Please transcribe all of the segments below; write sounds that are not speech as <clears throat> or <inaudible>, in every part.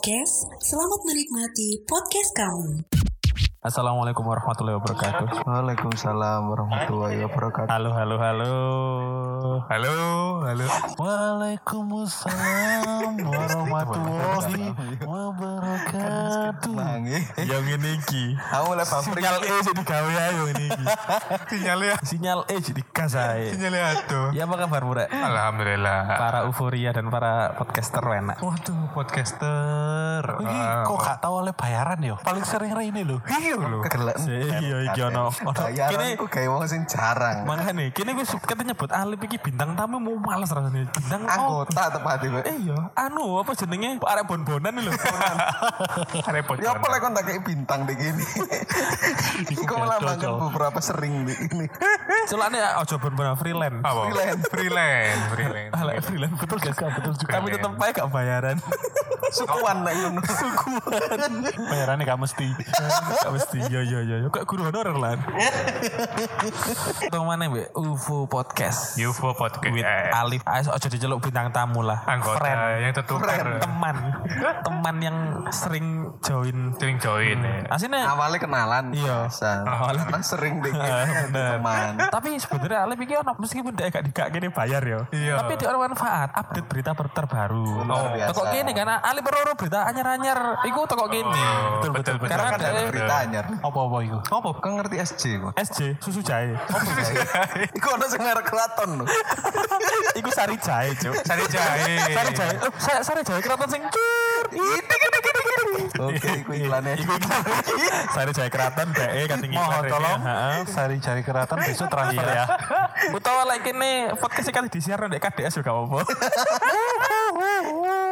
Podcast. Selamat menikmati podcast kamu. Assalamualaikum warahmatullahi wabarakatuh. Waalaikumsalam warahmatullahi wabarakatuh. Halo, halo, halo. Halo, halo. Waalaikumsalam <laughs> warahmatullahi wabarakatuh. Mangi. Yang ini. Kamu mulai pabrik. Sinyal E sih digawe ayo ini iki. Sinyalnya, Sinyal E sih digas ae. sinyalnya aduh. Ya apa kabar Murek? Alhamdulillah. Para euforia dan para podcaster enak. Waduh, podcaster. Ah, kok gak tahu oleh bayaran yo? Paling sering ini loh. Iya lho. Kegelek. Iya iki ono. ono- Kini aku kayak wong sing jarang. Makanya, kini gue kata nyebut Alip iki bintang tamu mau males rasanya. Bintang Anggota tepat iki. Eh iya, anu apa jenenge arek bon-bonan lho. <laughs> Repot. Ya apa lek kon tak bintang di gini. <laughs> Iku malah makan beberapa sering di ini. <laughs> Soalnya ojo bon-bonan freelance. Freelance. Freelance, freelance. Freelance betul gak sih? Betul juga. Tapi tetep aja gak bayaran. Sukuan nek ngono. Bayarannya gak mesti. Gak mesti. Yo yo yo. Kok guru honorer lah. Tong mana be? UFO podcast. UFO podcast. With Alif. Ayo ojo diceluk bintang tamu lah. Anggota Friend. yang tertukar. Teman. Teman yang sering join. Sering join ya. Aslinya Awalnya kenalan. Iya. Awalnya. Karena sering di Ah, teman. Tapi sebenarnya Alif ini ono meskipun dia gak dikak gini bayar ya. Iya. Tapi dia ono manfaat update berita ter- terbaru. Luar biasa. Toko gini karena Alif perlu berita anyar-anyar. Iku toko gini. betul, betul, betul. Karena Kan ada berita anyar. Apa-apa itu? Apa? Kau ngerti SJ kok? SJ susu jahe. <laughs> Iku ada sing merek keraton lho. <laughs> Iku sari jahe, Cuk. Sari jahe. Sari jahe. Oh, sa- sari jahe keraton sing cur. Oke, iku iklannya. Iku iklan. Sari jahe keraton kating iklan. Mohon tolong. Sari cari keratan besok Iya. ya. Utawa lek kene podcast iki kan disiarno ndek KDS juga apa. <laughs>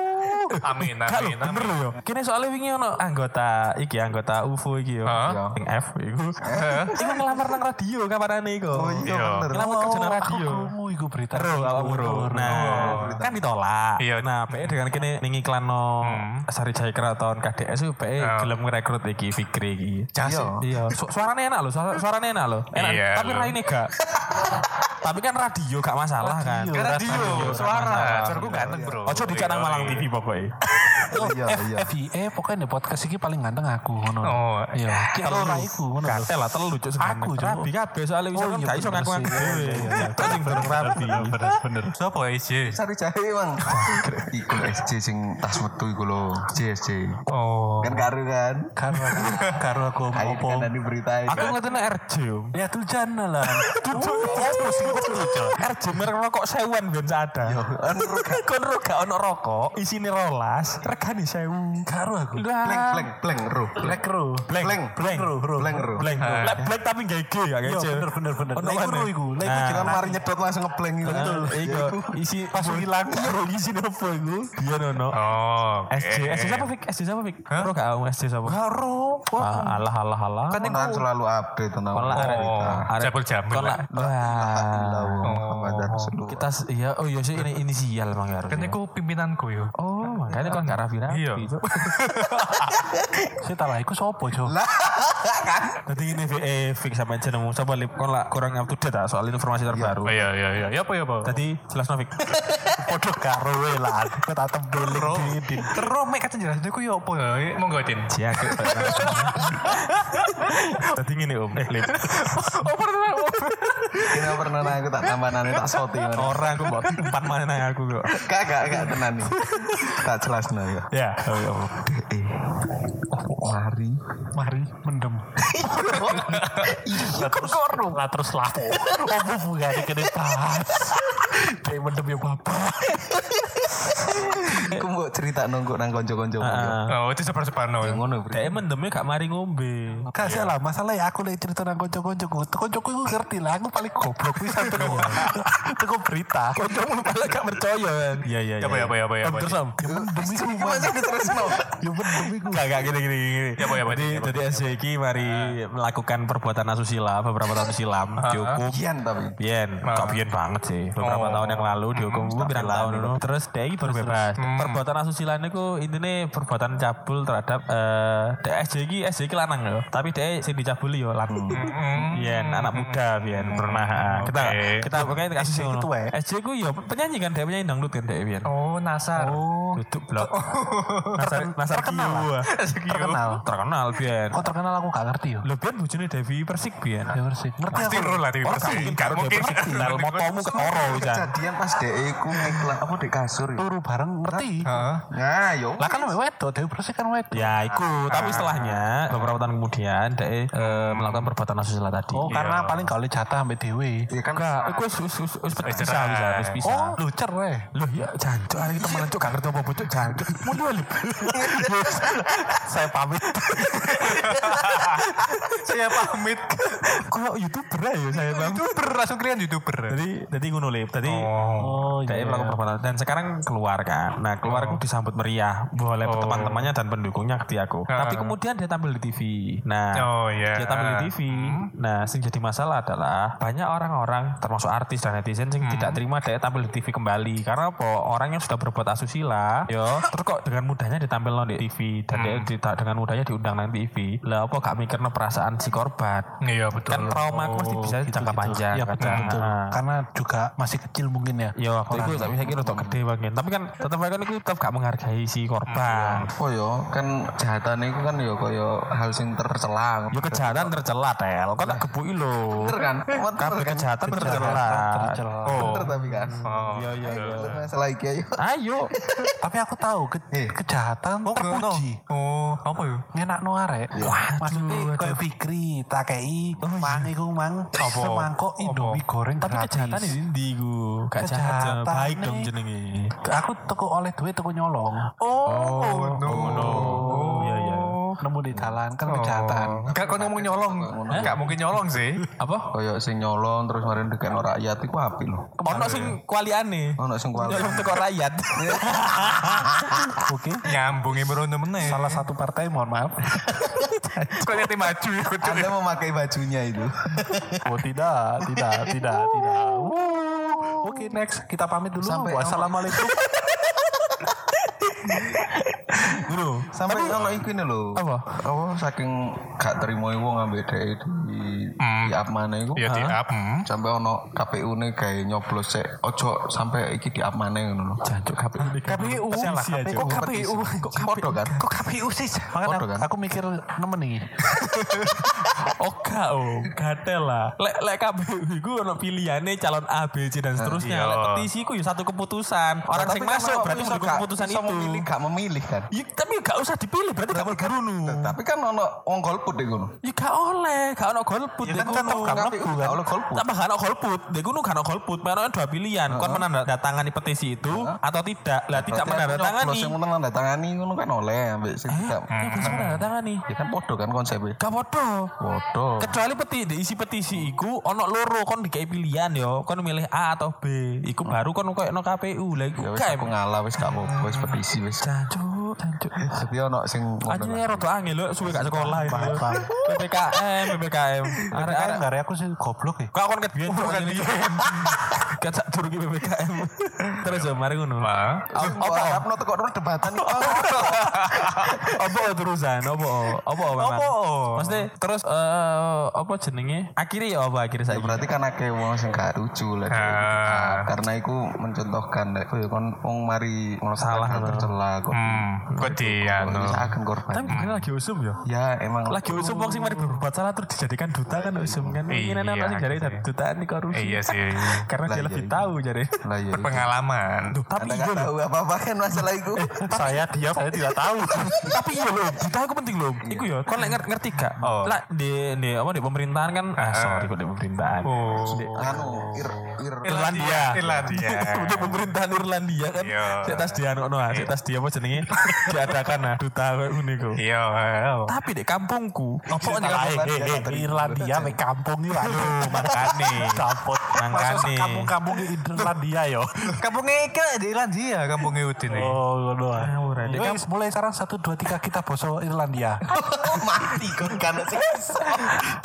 Amin, lho, amin, bener amin. lho yo. Kini soalnya wingi ono anggota iki anggota UFO iki yo. Sing F iku. <laughs> Iku ngelamar nang radio kabarane iku. Oh iya Iya. bener. Ngelamar kerja nang radio. Kamu itu berita. Ro, awakmu ro. Nah, kan ditolak. Iya. Nah, PE dengan kini ning iklan no Hmm. Sari Jaya Keraton KDS itu PE Oh. gelem ngerekrut iki Fikri iki. Iya. Iya, Su- suaranya enak loh, suara- suaranya enak loh. Enak, Iya, tapi raine gak. <laughs> tapi kan radio gak masalah kan. Kan radio, suara. Suaraku ganteng, Bro. Ojo di Canang Malang TV pokoknya. Iya, iya. FIE pokoknya di podcast ini paling ganteng aku ngono. Oh, iya. Kita ora iku ngono. Gatel lah, telu cuk Aku. Rabi kabeh soalnya bisa Oh, kan iya, gak iso bener ngaku ngaku. Iya, iya, iya. Itu sing durung rabi. Bener, bener. Siapa ya SJ? Sari jahe bang. Iku SJ sing tas metu iku lho. JSJ. Oh. Kan karo kan. Karo aku, karo aku apa? kan Aku ngerti RJ. Ya tuh jangan lah. <laughs> RJ merek rokok sewan ben ada. Kon ro gak ono rokok, isine rolas, regane sewu. Karo aku. Blank blank blank ro. Row. Blank, Blank. blank, Ro, ro. Blank ro. Black, black tapi gak G ya Iya kece. bener bener bener. Ono Lah iku mana? ro iku. Lah iku Nah. Kita mari nyedot langsung ngeblank gitu. Betul. Iku isi pas hilang ro isi opo iku? Iya nono. Oh, oke. SJ, SJ siapa Fik? SJ siapa Fik? Ro gak tau SJ siapa? Karo. Ah, Alah alah alah. Kan iku selalu update tentang Kon lah arek Oh, arek- Jabul Jamil kon lah. Seluruh. Kita iya oh iya sih ini inisial Mang Yar. Kan aku pimpinanku yo. Oh, makanya kon gak rapi-rapi. Iya. Cuk. <laughs> Saya tak lah iku sopo, Jo? Jadi ini eh fix sama jenengmu coba lip kon lah kurang up to date ah, soal informasi terbaru. Oh iya, iya, iya. Ya apa, ya apa? Tadi jelas Novik. Podo karo we lah. Aku tak tembeling di Terus mek kata jelas aku yo apa ya? Mau gak tin? Cia ke. Tadi ngene Om. Eh lip. <laughs> Ini pernah nanya aku tak tambah nanya tak soti. Orang aku buat empat mana aku kok. Gak gak gak tenan nih. Tak jelas nih ya. Ya, oh, iya, Om. Eh, mari. Mari mendem. Lah terus lah terus lah. Apa bungane kene pas. Kayak mendem ya bapak. Aku mau cerita nunggu nang konco-konco. Ah, Oh, itu sebar-sebar no. Ngono bro. Kayak mendemnya gak mari ngombe. Kasih lah masalah ya aku lagi cerita nang konco-koncoku. Koncoku iku ngerti lah aku paling goblok bisa tuh. Tuh berita. Kancamu malah gak percaya kan. Iya iya. Ya apa, ya apa, ya apa, ya. Terus Om. Ya mendem iku. Masa diterus no? Ya mendem iku. Gak gak gini gini. Ya apa, ya apa, Jadi ya apa. jadi SJ iki mari melakukan melakukan perbuatan asusila beberapa tahun silam <laughs> dihukum Gian tapi. Bien, Ah. kok bien banget sih. Beberapa Oh. tahun yang lalu dihukum gue pirang tahun dulu. Terus ini baru bebas. Perbuatan asusila ini ku intinya perbuatan cabul terhadap eh dia SJ ini lanang loh. Tapi dia sing dicabuli yo lanang. Bien, anak muda bien pernah. ah. Kita kita pokoknya kasus itu wae. SJ ku yo penyanyi kan dia penyanyi dangdut kan dia bien. Oh, Nasar. Oh, Duduk blok. <laughs> Nasar Nasar terkenal ah. terkenal. Terkenal bien. Kok terkenal aku gak ngerti yo. Lo bien bojone Devi Persik bien. Ya bersih. Ngerti Pasti aku. ro lah Orang Persik. Gak mungkin. Devi Persik. Dal motomu ketoro Jan. Kejadian pas DE ku ngiklan apa di kasur ya. Turu bareng ngerti. Heeh. Nah, yo. Lah kan wedok, Dewi bersih kan wedok. Ya, iku. Tapi setelahnya beberapa tahun kemudian dia eh, melakukan perbuatan asusila tadi. Oh, karena paling gak oleh jatah ambek Dewi. Ya kan Enggak, iku wis wis wis wis bisa bisa cerai. wis bisa. Oh, lucer weh. Loh ya jancuk hari kita malah cuk gak ngerti apa bocok jancuk. Dulu. <laughs> Saya pamit. <laughs> Saya pamit. Kok youtuber ya saya bang. YouTuber langsung kalian YouTuber. Jadi jadi ngono lip. Tadi Oh. Oh, dia melakukan perbuatan dan sekarang keluar kan. Nah keluar aku disambut meriah oleh Oh. teman-temannya dan pendukungnya ketika aku. Tapi kemudian dia tampil di TV. Nah Oh, iya. dia tampil di TV. Nah yang jadi masalah adalah banyak orang-orang termasuk artis dan netizen yang tidak terima dia tampil di TV kembali. Karena apa? Orang yang sudah berbuat asusila, yo terus kok dengan mudahnya ditampil di TV dan dia tidak dengan mudahnya diundang nang TV. Lah apa gak mikir perasaan si korban? Iya betul. Kan trauma aku pasti bisa jangka panjang. Iya betul kadang. betul. Nah. Karena juga masih kecil mungkin ya. Ya waktu itu tapi saya kira untuk gede banget. Tapi kan tetap kan itu tetap gak menghargai si korban. Oh yo, kan kejahatan itu kan yo koyo hal sing tercela. Ya kejahatan tercela tel. Kok tak gebuki lho. Bener kan? Kabeh kan? kejahatan tercela. Tercela. Oh. Bener tapi kan. Oh. Iya iya iya. Masalah iki ayo. Ayo. <laughs> Tapi aku tahu ke- Eh. kejahatan Oh, terpuji. Oh, apa ya? Ngenak no arek. Wah, maksudnya kayak Fikri, tak kei, mang iku mang, semangkok Indomie goreng Tapi kejahatan ini ndi ku? Gak jahat. Baik dong jenenge. Aku tuku oleh duit tuku nyolong. Oh. Oh iya iya. Nemu di jalan kan kejahatan. Gak kau ngomong nyolong. Gak mungkin nyolong sih. Apa? Koyo sing nyolong terus mari ndekekno rakyat iku apik lho. Ono sing kualiane. Ono sing kuali. Nyolong teko rakyat. <laughs> Oke. Nyambungnya merono meneh. Salah satu partai mohon maaf. <laughs> Kok lihat maju ya kudu. Anda memakai bajunya itu. <laughs> Oh tidak, tidak, tidak, tidak. Oke next kita pamit dulu. Sampai- Wassalamualaikum. Guru. Sampai ono iku ini lho. Apa? Apa saking gak terima wong ambek dhek di di up mana iku. Ya di up. hmm. Sampai ono KPU ne gawe nyoblos sik. Ojo sampai iki di up mana ngono lho. Jancuk KPU. KPU. KPU. Kok KPU? Kok podo kan? Kok KPU sih? Makanya kan? aku mikir nemen nih. <laughs> Oh gak om, gatel lah. Lek lek KPU iku ono pilihane calon A, B, C dan seterusnya. Iya. Lek petisi ku ya satu keputusan. Orang Tapi sing kan masuk berarti gak- keputusan itu. memilih gak memilih kan. Ya, tapi gak usah dipilih berarti gak perlu nu. Tapi kan ono wong golput di ngono. Ya gak oleh, gak ono golput Ya dek kan tetep gak mlebu gak kan. oleh golput. Tambah gak ono golput, dek kuno gak ono golput. Mana dua pilihan, kon menandatangani petisi itu atau tidak. Lah tidak menandatangani. Sing menandatangani ngono kan oleh ambek sing tidak. Ya bisa menandatangani. Ya kan podo kan konsepnya. Gak podo. Podo. Kecuali peti di isi petisi iku ono loro kon dikai pilihan yo, kon milih A atau B. Iku baru kon koyo no KPU. Lah iku Ya aku ngalah wis gak apa-apa wis petisi wis. Jancuk. Tapi ono sing Aja ngono. nih rada angel lho suwe gak sekolah itu. PPKM, PPKM. Arek arek aku sih goblok ya. Kau kon ket biyen kan biyen. Ket sak durung ki PPKM. Terus yo mari ngono. Apa apa teko terus debatan iki. Apa terusan? Apa? Apa memang? Apa? Maksudnya terus eh apa jenenge? Akhirnya ya apa akhirnya Ya saya? berarti kan akeh wong sing gak lucu lah. Ah. Karena iku mencontohkan lek koyo kon wong mari Salah, salah tercela kok. Kok dia Kok no. Bisa akan korban. Tapi bukan lagi usum ya. Ya emang Lagi usum wong sing mari berbuat salah terus dijadikan duta kan usum kan. Iya, Ini anak sing jare gitu. duta ini korupsi. Eh, Iya sih. <laughs> Karena Lah, dia iya, lebih iya. tahu ya. Berpengalaman. Tapi Anda iya gak loh. tahu apa-apa kan masalah itu. <laughs> Saya diam, saya tidak tahu. <laughs> tapi iya loh, duta aku penting loh. Iku ya, kon lek ngerti, gak? Oh. Lah di di apa di pemerintahan kan ah sorry kok di pemerintahan. Oh. Anu, ir ir Irlandia. Irlandia. Untuk pemerintahan Irlandia kan. Iya. Cek tas dia no, cek tas dia apa jenenge? Diadakan nah duta iku. Iya. iya. Tapi di kampungku, apa Eh, eh, eh, Irlandia me kampung iki aduh makane. Makane. Masuk kampung-kampung di Irlandia yo. <laughs> Kampungnya ke di Irlandia, kampungnya Udin. Oh, ngono. Ngawur, ah. Wes, mulai sekarang 1 2 3 kita boso Irlandia. <laughs> mati kok. Kan sih.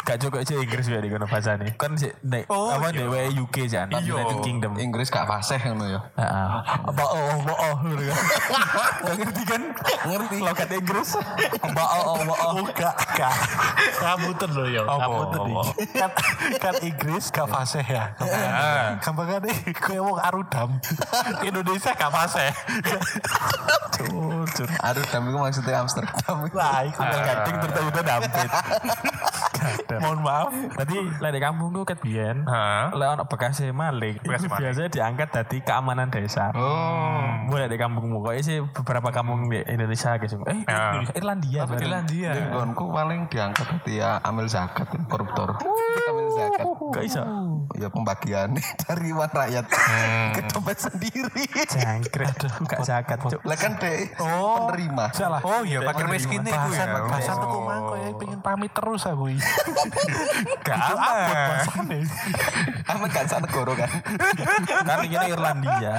Gak cukup aja Inggris ya di kono bahasane. Kan sih nek Oh, apa iya. dewe UK jan, Iya. United Kingdom. Inggris gak fasih ngono ya. Heeh. Apa oh apa oh kan. <laughs> Gak ngerti kan? Ngerti logat Inggris. Apa oh oh apa oh. Gak, gak. Kamu loh ya. Kamu tuh nih. apa? Kan, kan Inggris gak fasih ya. Gampang kan nih. Kayak wong arudam. Indonesia gak fasih. Cur. Aduh, dam itu maksudnya Amsterdam. Lah, iku Udah kan gading ternyata dampet. Mohon maaf. Tadi lek di kampungku ket biyen. Lek ono bekasnya maling, Bekas itu maling. biasanya diangkat dari keamanan desa. Oh. Mulai di kampungmu, kok sih beberapa kampung di Indonesia guys. Eh, Ya. Indonesia, Irlandia. Apa. Irlandia? Lingkunganku paling diangkat dia ambil zakat koruptor. Ambil zakat. Gak bisa. Ya pembagian <laughs> dari uang rakyat ke dompet sendiri. Jangkrik. Gak zakat. Lah kan deh Oh. penerima. Salah. Oh iya, pakai miskin itu Bahasan, ya. bahasan tuh Oh. mangko ya pengen pamit terus aku. Gak abot bahasane. Apa gak sana negoro kan? Kan ini Irlandia.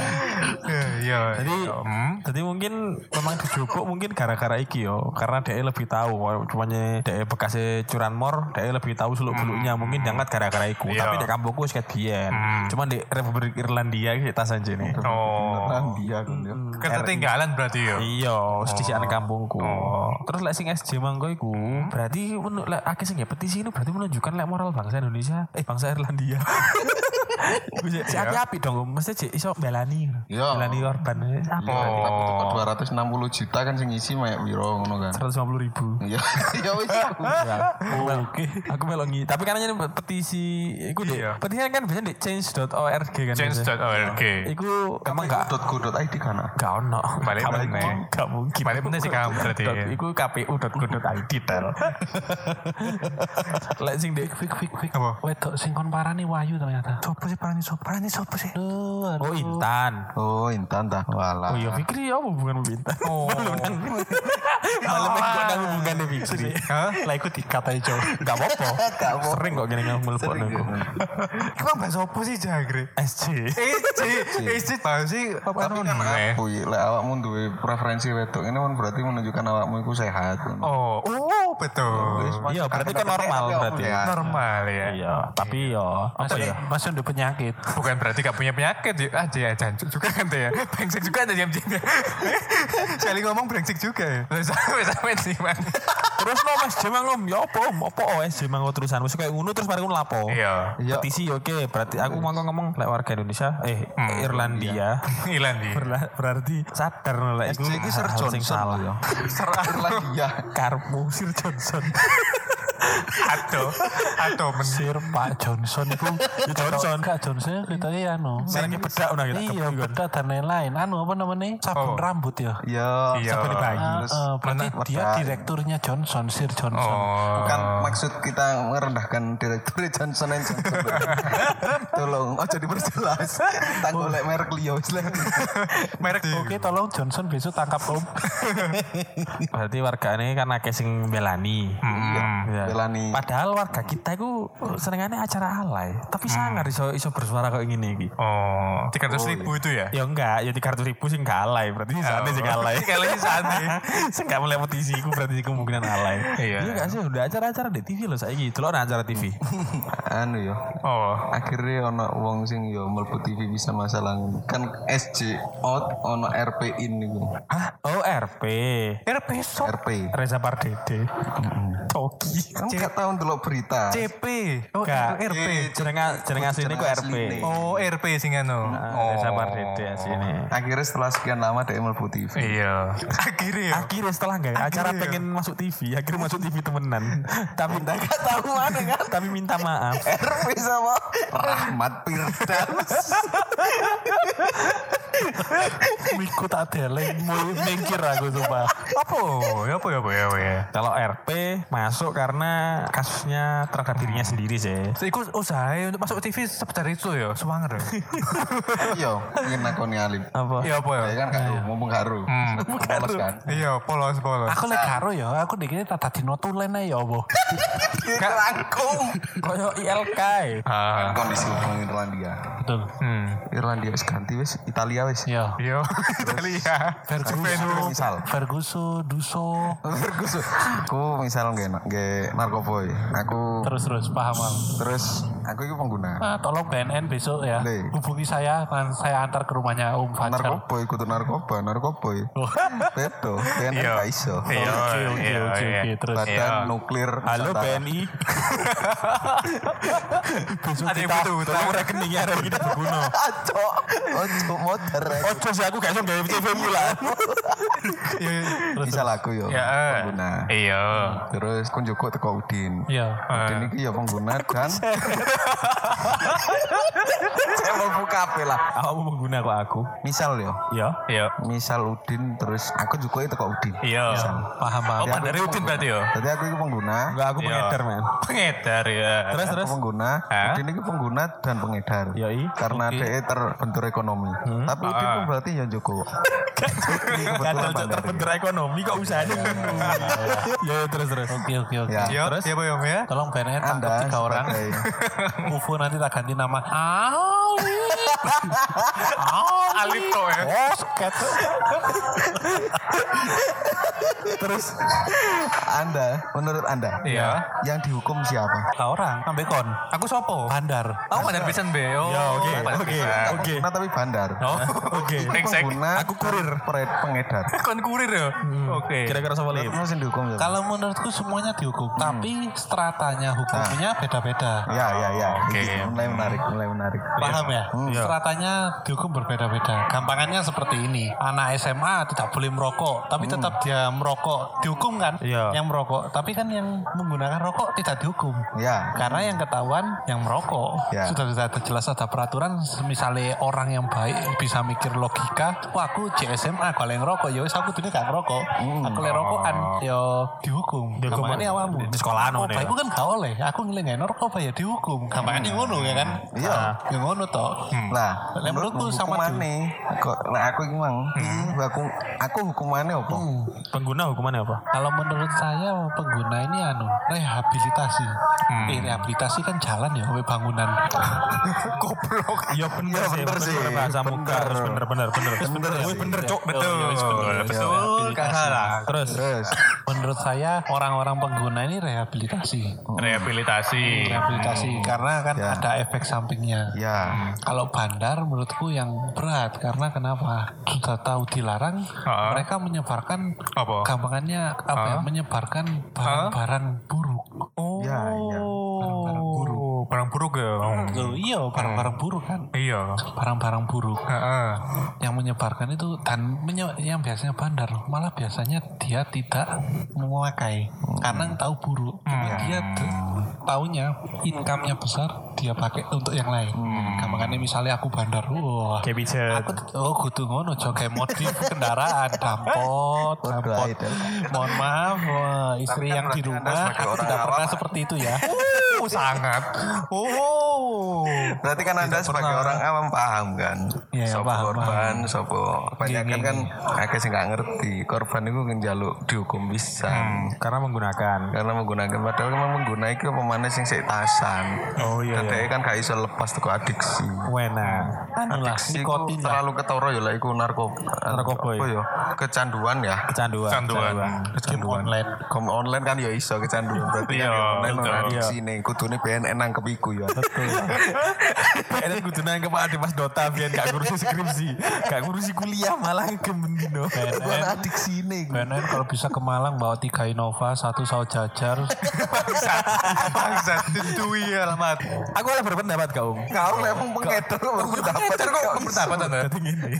Iya. Jadi, Hmm. jadi mungkin memang dijupuk mungkin gara-gara iki yo, karena dia lebih tahu. Cumanya dia bekasnya curanmor, dia lebih tahu seluk beluknya. Mungkin diangkat gara-gara iku. Iya. Tapi di kampungku seket biyen. Cuman di Republik Irlandia iki tas aja nih. Oh. Irlandia kan ya. Ketertinggalan berarti ya. Iya, sedisikan kampungku. Oh. Terus lek sing SJ mangko iku, berarti lek akeh sing ya petisi ini berarti menunjukkan lek moral bangsa Indonesia, eh bangsa Irlandia. <laughs> Si api-api dong, mesti cek iso belani. Iya. Belani korban. Api berarti. Tapi Oh. teko 260 juta kan sing ngisi mek wiro ngono kan. 150 ribu. Iya. <laughs> Ya wis. Ya, Oke, aku melok ngi. Tapi kan ini petisi, iku deh. Iya. Petisi kan biasanya di change.org kan. Change.org. Iku emang gak .go.id kan. gak ono. Balik mungkin. Gak mungkin. Balik meneh sih kamu berarti. Dot- Iku kpu.go.id tel. <laughs> Lek sing dek Fik fik fik. Apa? Wedok sing kon parani wayu ternyata. Sopo sih parani sopo? Parani sopo sih? Duh, Oh Intan. Oh, Intan dah. Walah. Oh iya Fikri ya hubungan sama Intan. Oh. Malam minggu nang hubungan deh Fikri. Hah? Lah iku dikat aja, Cok. Gak apa-apa. Sering kok gini ngomel pon Sering, aku. Iku bahasa apa sih jagre? SC. SC, SC bahasa sih apa Tapi kan aku lek awakmu duwe preferensi wedok ini kan berarti menunjukkan awakmu iku sehat. Oh, oh betul. Iya berarti kan normal berarti. Ya. Normal ya. Iya, tapi yo apa ya? Masih udah penyakit. Bukan berarti gak punya penyakit ya. Ah dia jancuk juga kan dia. Brengsek juga ada jam-jamnya. Sekali ngomong brengsek juga ya. Sampe sih man. Terus no Mas Jemang om, ya apa? om? Apa oh es Jemang terusan? Wis kayak ngono terus mari ngono lapo? Iya. Iya. Petisi oke, berarti aku mau ngomong lek warga Indonesia, eh Irlandia. Hilang dia. Berla- berarti sadar no lek iku iki Sir Johnson salah. ya. Irlandia. Karmu Sir Johnson. Atau atau men Sir Pak Johnson itu Johnson. Kak Johnson ya no. Mereknya bedak udah gitu. Iya bedak dan lain-lain. Anu apa namanya? Sabun Oh. rambut ya. Iya. Iya. Dibagi. Ah, Terus ah, berarti mana- dia direkturnya Johnson, Sir Johnson. Oh. Bukan maksud kita merendahkan direktur Johnson Johnson. <laughs> Tolong, ojo diperjelas. Tak golek merek liya wis lah. merek Oke, tolong Johnson besok tangkap om. <laughs> <laughs> Berarti warga ini kan akeh sing belani. Hmm. Ya. Belani. Padahal warga kita itu senengannya acara alay, tapi sangat iso iso bersuara kayak gini iki. Oh, tiga ratus ribu itu ya? Ya enggak, ya 300 ribu sih enggak alay, berarti sih alay. <laughs> Sekali lagi sana. Saya <laughs> enggak mulai petisi iku berarti kemungkinan alay. Iya. Iya enggak sih, udah acara-acara di TV loh saiki. Delok nah acara TV. <laughs> anu yo. Oh, Akhirnya ono wong sing yo mlebu TV bisa masalah. Kan SJ out ono RP in niku. Hah? Oh, RP. RP so RP. Reza Pardede. Toki. Kamu gak tahu ndelok berita. CP. Oh, Enggak. RP. Jeneng jeneng asline ku RP. asline. Oh, RP sing anu. Ah, Reza Pardede asline. Akhirnya setelah sekian lama dia mlebu TV. Iya. Akhirnya ya. Akhirnya setelah nggak acara Akhirnya. pengen masuk TV, akhirnya masuk TV temenan. <laughs> tapi enggak tahu mana kan. Tapi minta maaf. RP sama Rahmat Firdaus. <laughs> Miku tak deleng, mau mingkir aku sumpah. Apa? Ya apa ya apa ya apa ya. Kalau RP masuk karena kasusnya terhadap dirinya sendiri sih. Iku usaha untuk masuk TV sebentar itu ya, semangat. <laughs> Iya, ingin nakoni alim. Apa? Iya apa ya? Ya kan karo, mumpung karo. Polos kan. Iya, polos polos. Aku lek karo ya, aku dikini tak tadi notulen aja ya apa. <laughs> Rangkum. Koyo ILK. Ah. Kondisi hubungan Irlandia. Betul. Hmm. Irlandia wis ganti wis Italia wis. Iya. Iya, Italia. Ferguson misal. Ferguson, Duso. Ferguson. Aku misal nggak nggak narkoboy. Aku Terus terus paham terus aku itu pengguna. Ah, tolong BNN besok ya. Le. Hubungi saya, kan saya antar ke rumahnya Om Fajar. Narkoboy kudu narkoba, narkoboy. Oh. Beto, kan Iya. gak iso. Iya, Oke oke iya, oke iya. oke terus. Badan Iya. nuklir. Halo. BNI. <laughs> Besok Ada yang kita butuh Tolong rekeningnya ada kita berguna. Aco, ojo motor. Ojo sih aku gak iso gawe TV mula. Misal aku yo Ya. pengguna. Iya. Terus kun Joko teko Udin. Iya. Udin iki ya pengguna dan <laughs> saya mau buka apa lah. Aku pengguna kok aku. Misal yo, Ya. Iya. misal Udin terus aku juga itu kok Udin. Iya. Paham paham. Oh, dari Udin berarti ya? Jadi aku itu pengguna. Enggak aku Iya. pengedar men. Pengedar ya. Terus Aku terus. pengguna? Udin itu pengguna dan pengedar. Yoi. Karena dia terbentur ekonomi. Tapi Udin pun berarti ya Joko. <laughs> Cocok bandar. terbentur ekonomi kok usahanya. Ya <laughs> ya, terus terus. Oke oke oke. Ya. Iya, Terus? iya Pak Yom ya. Tolong BNN tangkap tiga orang. <laughs> UFO nanti tak ganti nama. Alif. Alif kok ya. Oh, sket. Terus Anda, menurut Anda, Iya. yang dihukum siapa? Lah orang, ambek kon. Aku sopo? Bandar. Aku Bandar Pisan be. Oh, Ya, oke, oke. Oke. Pengguna tapi bandar. Oh, Oke. Pengguna, Aku kurir. pengedar. <laughs> Kon kurir ya. Oke. Kira-kira sama Lip? Kamu sih dihukum siapa? Kalau menurutku semuanya dihukum, tapi stratanya hukumnya beda-beda. Ya, ya, ya. Oke. Ini Mulai menarik, mulai menarik. Paham ya? Stratanya dihukum berbeda-beda. Gampangannya seperti ini. Anak SMA tidak boleh merokok, tapi tetap dia merokok. Dihukum kan? Iya. Yang merokok. Tapi kan yang menggunakan rokok tidak dihukum. Ya. Karena yang ketahuan yang merokok. Ya. Sudah sudah jelas ada peraturan. Misalnya orang yang baik bisa mikir logika. Wah aku JSMA kalau yang rokok ya wis aku tuh gak ngerokok. Aku le rokokan ya dihukum. Dihukum Gampangannya awamu. di sekolahan Oh, ngono ya? baik kan gak oleh. Aku ngelengain rokok ya dihukum. Gampangannya ngono ya kan? Iya. Ya ngono toh. Lah, menurutku sama hukumannya, kok lah aku iki mang, aku aku hukumannya apa? Pengguna hukumannya apa? Kalau menurut saya pengguna ini anu rehabilitasi. Eh, rehabilitasi kan jalan ya, bangunan. <laughs> Goblok. Iya bener Iya, sih, bener sih. bahasa muka Bener. harus bener bener bener. Bener sih. bener cok. Betul. Betul. Salah. Terus Terus, Menurut saya orang-orang pengguna ini rehabilitasi. Rehabilitasi. Rehabilitasi karena kan Ya. ada efek sampingnya. ya, Kalau bandar menurutku yang berat karena kenapa? Sudah tahu dilarang, Ha. mereka menyebarkan Apa? gampangannya apa ya? Menyebarkan barang-barang buruk. Oh. ya, ya. Barang-barang buruk. Barang buruk ya. Loh, iya, barang-barang buruk kan. Iya. Barang-barang buruk. Heeh. yang menyebarkan itu dan menye- yang biasanya bandar malah biasanya dia tidak memakai. Karena tahu buruk. Cuma dia taunya income-nya besar dia pakai untuk yang lain. Makanya misalnya aku bandar wah. Kayak bisa. aku oh kudu ngono joget modif kendaraan dampot dampot. mohon maaf wah, istri Tapi kan yang di rumah aku tidak pernah seperti itu ya. Sangat. Oh Berarti kan Anda sebagai orang awam paham kan? Iya, sopo paham, korban, sopo kebanyakan Gini, kan akeh sing gak ngerti. Korban itu njaluk dihukum bisa. Karena menggunakan. Karena menggunakan padahal memang mengguna itu apa mana sing sik tasan. Oh iya. Dan dia kan gak iso lepas teko adiksi. Wena. anu lah Adiksi nikotin lah terlalu ketoro ya lah iku narkoba. Narkoba ya? Apa ya? Kecanduan ya. Kecanduan. Kecanduan. game online Kom online kan ya iso kecanduan. Berarti kan Iya, ya online ora adiksi nih. Kudune BNN nangkep iku ya. Ini kudu nang ke Pak Mas Dota biar gak ngurusi skripsi, gak ngurusi kuliah malah gemendino. Ora adiksi nih. BNN kalau bisa ke Malang bawa tiga Innova, satu saus jajar. Bangsat. Bangsat. Dendui alamat. Aku oleh berpendapat kau. Kau memang pengedar berpendapat. Pacar kok berpendapat anda? Jadi gini.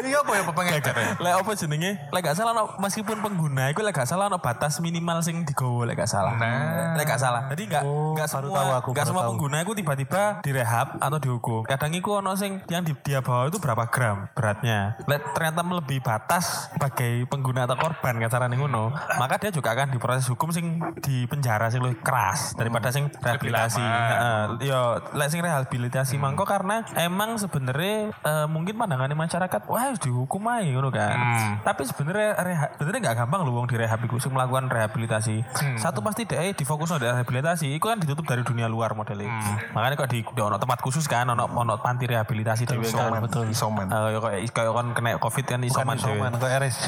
Iya apa ya pengedar ya? Lek apa jenenge? Lek gak salah meskipun pengguna iku lek gak salah no batas minimal sing digowo lek gak salah. Nah. Lek gak salah. Jadi gak Oh, gak baru semua tahu aku, gak baru tahu. pengguna iku tiba-tiba direhab atau dihukum. Kadang iku ono sing yang di, dia bawa itu berapa gram beratnya. Lek ternyata melebihi batas sebagai pengguna atau korban kacarane ngono, maka dia juga akan diproses hukum sing di penjara sing lebih keras daripada sing rehabilitasi. Heeh. Yo lek sing rehabilitasi mangko karena emang sebenarnya eh, mungkin pandangannya masyarakat wah dihukum aja ngono kan. Tapi sebenarnya reha- sebenarnya nggak gampang loh wong direhab iku sing melakukan rehabilitasi. Satu pasti deh difokus di rehabilitasi. Iku kan ditutup dari dunia luar modelnya. Makanya kok di di ono tempat khusus kan, ono ono panti rehabilitasi kan. Isoman, betul. Isoman. Eh, ya kayak kayak kon kena covid kan isoman dhewe. Soman kok RSJ.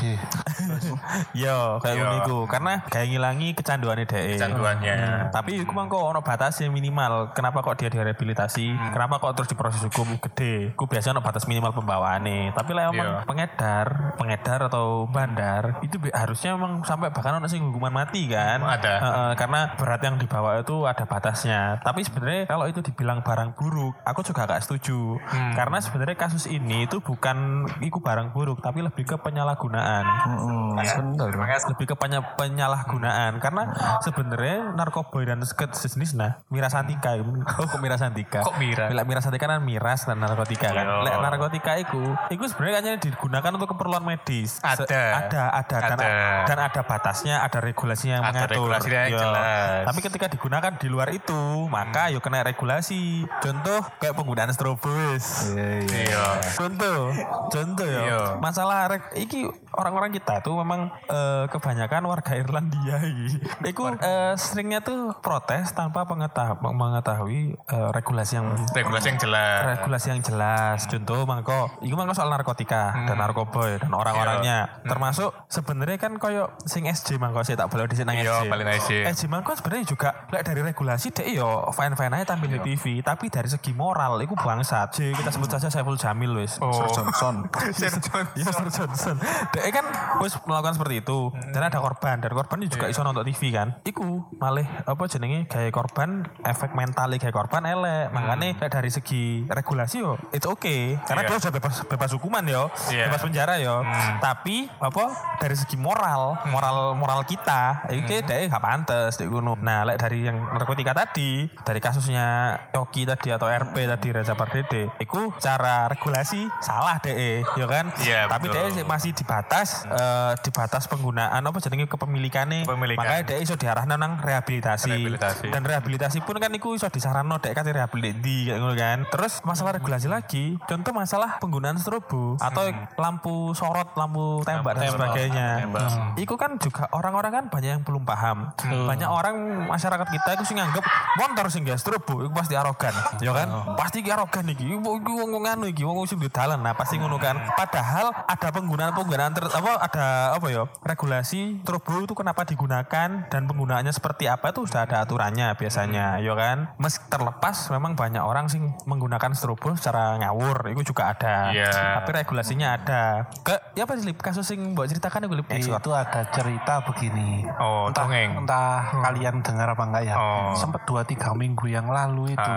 <laughs> Yo, kayak Yo. ngono iku. Karena kayak ngilangi kecanduannya deh. Kecanduannya. Tapi iku mangko ono batasnya minimal. Kenapa kok dia direhabilitasi? Kenapa kok terus diproses hukum gede? Ku biasanya ono batas minimal pembawaannya. Tapi lah emang pengedar, pengedar atau bandar itu harusnya emang sampai bahkan ono sing hukuman mati kan? Ada. Heeh, karena berat yang dibawa itu ada batasnya. Tapi sebenarnya kalau itu dibilang barang buruk, aku juga gak setuju. Karena sebenarnya kasus ini itu bukan iku barang buruk, tapi lebih ke penyalahgunaan Hmm, bener. lebih ke penya- penyalahgunaan karena sebenarnya narkoba dan sejenis nah miras antika oh kok miras antika Kok miras? Lek miras antika kan miras dan narkotika kan Iya. Lek narkotika itu itu sebenarnya hanya digunakan untuk keperluan medis Se- Ada. ada ada dan, Ada. dan ada batasnya ada regulasinya yang Ada mengatur regulasinya yang Yo. jelas. tapi ketika digunakan di luar itu maka yuk kena regulasi contoh kayak penggunaan strobus Iya. Contoh, contoh ya. Iya. Masalah rek, iki orang-orang kita tuh memang eh, kebanyakan warga Irlandia iki. Iku eh, seringnya tuh protes tanpa pengetahui, mengetahui eh, regulasi yang Regulasi yang jelas. regulasi yang jelas. Contoh mangko, iku mangko soal narkotika dan narkoba ya, dan orang-orangnya. Termasuk sebenarnya kan koyo sing SJ mangko saya tak boleh di sini Iya, SJ. paling SJ. SJ mangko sebenarnya juga lek dari regulasi dek yo fine fine aja tampil di TV, tapi dari segi moral iku bangsat. J, kita sebut saja Saiful Jamil wis. Oh. Sir Johnson. <laughs> Sir John. Iya Sir Johnson. Dia kan wis melakukan seperti itu. Dan ada korban. Dan korban juga iso nonton TV kan. Iku malih apa jenenge gaya korban efek mental gaya korban elek. Makanya kayak dari segi regulasi yo it's okay. Karena Iya. dia sudah bebas bebas hukuman yo. Iya. Bebas penjara yo. Tapi apa dari segi moral, moral moral kita iki dia gak pantes di gunung. Nah, lek dari yang narkotika tadi, dari kasusnya Yoki tadi atau RP tadi Reza Pardede, iku cara regulasi salah deh, ya kan? Iya, Tapi dia masih dibatas eh, dibatas penggunaan apa jenenge kepemilikannya. Kepemilikan. Makanya dia iso diarahkan nang rehabilitasi. Rehabilitasi. Dan rehabilitasi pun kan iku iso disarano dek kate rehabilitasi kayak ngono kan. Terus masalah regulasi lagi, contoh masalah penggunaan strobo atau lampu sorot, lampu tembak dan tembak, sebagainya. tembak. Iku kan juga orang-orang kan banyak yang belum paham. Banyak orang masyarakat kita itu sih nganggep motor sing gak strobo iku pasti arogan. Ya kan? Pasti iki arogan iki. Iku wong nganu iki, wong sing di dalan. Nah, pasti ngono kan. Padahal ada penggunaan-penggunaan ter, apa ada apa ya? Regulasi strobo itu kenapa digunakan dan penggunaannya seperti apa itu sudah ada aturannya biasanya, ya kan? Meski terlepas memang banyak orang sing menggunakan strobo secara ngawur, itu juga ada. Iya. Tapi regulasinya ada. Ke ya apa sih Lip? kasus sing mbok ceritakan Lip? Itu ada cerita begini. Oh, entah, dongeng. entah kalian dengar apa enggak ya. Oh. Sempat dua tiga minggu yang lalu itu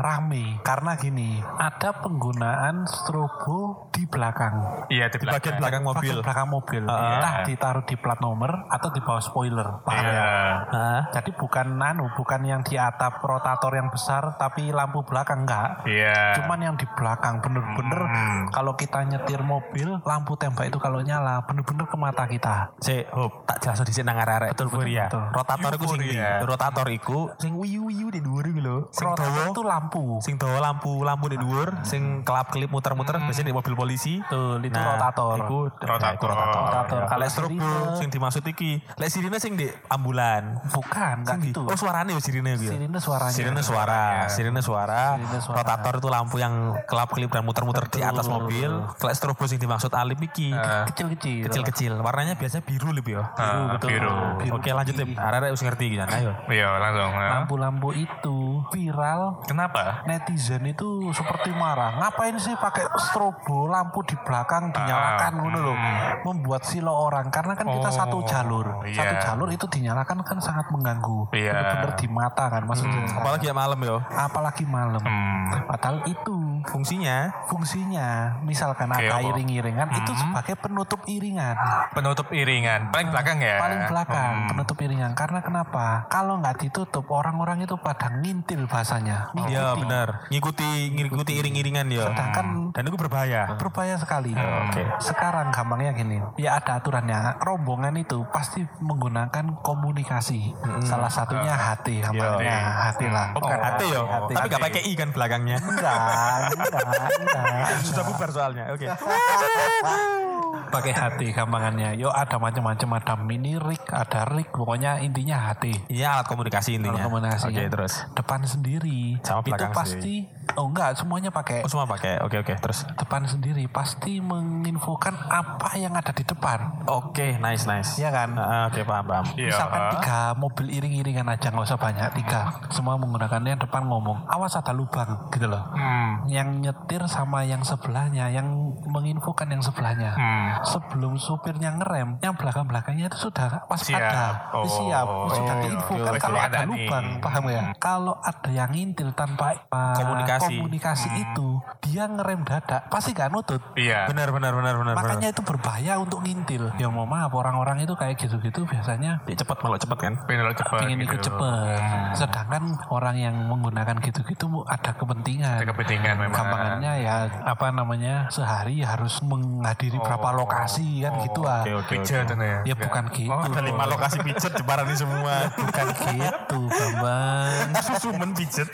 rame karena gini ada penggunaan strobo di belakang. Iya, di Di bagian belakang mobil. Bagian belakang mobil. Entah ditaruh di plat nomor atau di bawah spoiler. Paham ya? Iya. Hah? Jadi bukan anu, bukan yang di atap rotator yang besar tapi lampu belakang enggak. Iya. Cuman yang di belakang bener-bener kalau kita nyetir mobil lampu tembak itu kalau nyala bener-bener ke mata kita. Si, hop, tak jelas di sini nang arek. Betul, ya. betul. Rotator iku sing ndi? Euforia. Rotator iku sing wiyu-wiyu di dhuwur iku lho. Dawa itu lampu. sing dawa lampu lampu di dhuwur, sing kelap-kelip muter-muter biasanya di mobil polisi. Betul, itu Nah, rotator. Iku Rotator. iku rotator. Rotator. Kalau strobo sing dimaksud iki, lek sirine sing di ambulan. Bukan, enggak gitu. Oh, suarane yo sirine iku. ya? Sirine suaranya. Sirine suara, sirine suara. Sirine suara. Rotator itu lampu yang kelap-kelip dan muter-muter di atas mobil. Kalau strobo sing dimaksud Alip iki Kecil-kecil. kecil-kecil. Warnanya biasanya biru lebih ya. Ah, betul. biru. Oke lanjut Lip. Arek harus ngerti gitu. Ayo. Iya, langsung. ya. Lampu-lampu itu viral Kenapa? netizen itu seperti marah. Ngapain sih pakai strobo lampu di belakang dinyalakan ngono loh. Membuat silo orang karena kan kita Oh, satu jalur. iya. Satu jalur itu dinyalakan kan sangat mengganggu. Iya. Bener-bener di mata kan maksudnya. Apalagi ya malam yo. Apalagi malam. Hmm. Padahal itu Fungsinya fungsinya misalkan Oke, ada iring-iringan itu sebagai penutup iringan. Penutup iringan. Paling belakang ya? paling belakang penutup iringan karena kenapa kalau nggak ditutup orang-orang itu pada ngintil bahasanya Iya Ngikuti. benar. Ngikuti ngikuti iring-iringan ya. sedangkan Dan itu berbahaya. berbahaya sekali Oke. sekarang gampangnya gini ya ada aturannya rombongan itu pasti menggunakan komunikasi salah satunya HT gampangnya HT lah Oh, bukan Hati yo. hati. Tapi gak pakai i kan belakangnya. enggak enggak enggak Sudah bubar soalnya. Oke. <laughs> pakai hati gampangannya. Yo ada macam-macam ada mini rig, ada rig, pokoknya intinya hati. Iya alat komunikasi intinya. Alat komunikasi. Oke terus. Depan sendiri. Sama itu belakang pasti oh enggak semuanya pakai Oh semua pakai. Oke oke terus. depan sendiri pasti menginfokan apa yang ada di depan. Oke nice nice. Iya kan? Ah, Oke paham paham. Iya. Misalkan tiga mobil iring-iringan aja nggak usah banyak tiga. Semua menggunakan yang depan ngomong awas ada lubang gitu loh. Hmm. Yang nyetir sama yang sebelahnya, yang menginfokan yang sebelahnya. Hmm. Sebelum supirnya ngerem, yang belakang-belakangnya itu sudah waspada, Siap. Oh. siap, sudah Oh, diinfokan oke, kalau ada Ada nih. lubang, paham ya? Kalau ada yang ngintil tanpa uh, Komunikasi. komunikasi itu, dia ngerem dadak, pasti gak nutut. Iya. Benar benar benar benar. Makanya itu berbahaya untuk ngintil. Ya mau maaf orang-orang itu kayak gitu-gitu biasanya benar. cepat malah cepat kan. Pengen cepet. ingin ikut gitu. cepet. Sedangkan orang yang menggunakan gitu-gitu ada kepentingan. Ada kepentingan memang. Gampangannya ya apa namanya sehari harus menghadiri berapa lokasi kan gitu ah. Oke oke. Pijet oke. itu ya. Ya bukan gitu. Oh, Ada lima lokasi pijet jebaran ini semua. Bukan gitu, Bambang. Susumen pijet.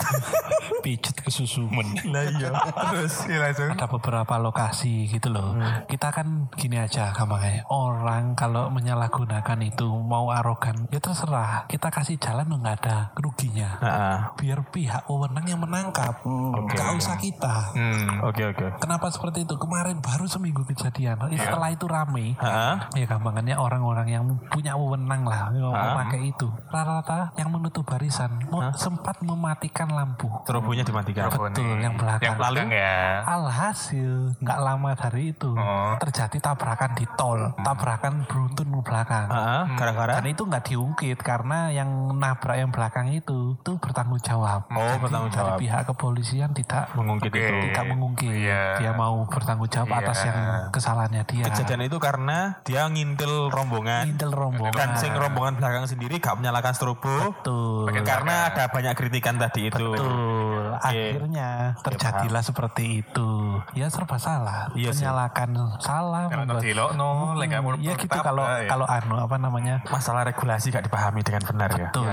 Pijet ke susumen. Lah iya. Terus. Iya langsung. Ada beberapa lokasi gitu loh. Kita kan gini aja gampangnya. Orang kalau menyalahgunakan itu mau arogan, ya terserah. Kita kasih jalan nggak ada ruginya. Heeh. Biar pihak wewenang yang menangkap. Gak usah kita. Hmm. Oke oke. Kenapa seperti itu? Kemarin baru seminggu kejadian. Setelah itu rame. Heeh. Ya gampangannya orang-orang yang punya wewenang lah yang Ah. memakai itu. Rata-rata yang menutup barisan mo- sempat mematikan lampu. Turbonya dimatikan. Betul, yang belakang. Yang belakang ya. Alhasil nggak lama dari itu Oh. terjadi tabrakan di tol, tabrakan beruntun ke belakang. Heeh. Gara-gara. Dan itu nggak diungkit karena yang nabrak yang belakang itu tuh bertanggung jawab. Oh, Jadi bertanggung jawab. Dari pihak kepolisian tidak Mengungkit Oke. itu. tidak mengungkit. Iya. Dia mau bertanggung jawab Iya. atas yang kesalahannya dia. Kejadian itu karena dia ngintil rombongan. Intel rombongan. Dan sing rombongan belakang sendiri gak menyalakan strobo. Betul. Karena ada banyak kritikan tadi itu. Betul. Akhirnya terjadilah seperti itu. Ya serba salah. Iya. Menyalakan salah. Kalau membuat- no, lek Ya gitu kalau ah, ya. kalau anu apa namanya? Masalah regulasi gak dipahami dengan benar ya. Betul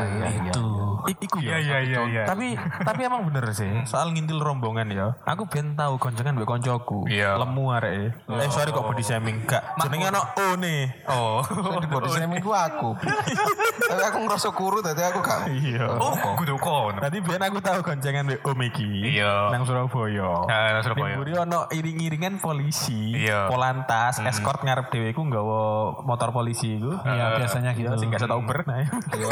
itu. I- Iku ya. Iya iya iya iya. Tapi tapi emang bener sih soal ngintil rombongan ya. Aku ben tahu konjongan mbek koncoku. Iya. Lemu arek. Eh sorry kok body shaming. Gak jenenge ono O nih. Oh. Body <laughs> shaming ku aku. Tapi aku ngerasa kuru tadi aku gak. Iya. Oh, kudu kon. Tadi biar aku tahu konjangan mbek Om iki. Iya. Nang Surabaya. Nah, nang Surabaya. mburi ono iring-iringan polisi, Iya. polantas, escort ngarep dhewe iku nggawa motor polisi iku. Iya biasanya gitu. Iya, sing gak tau Uber nah.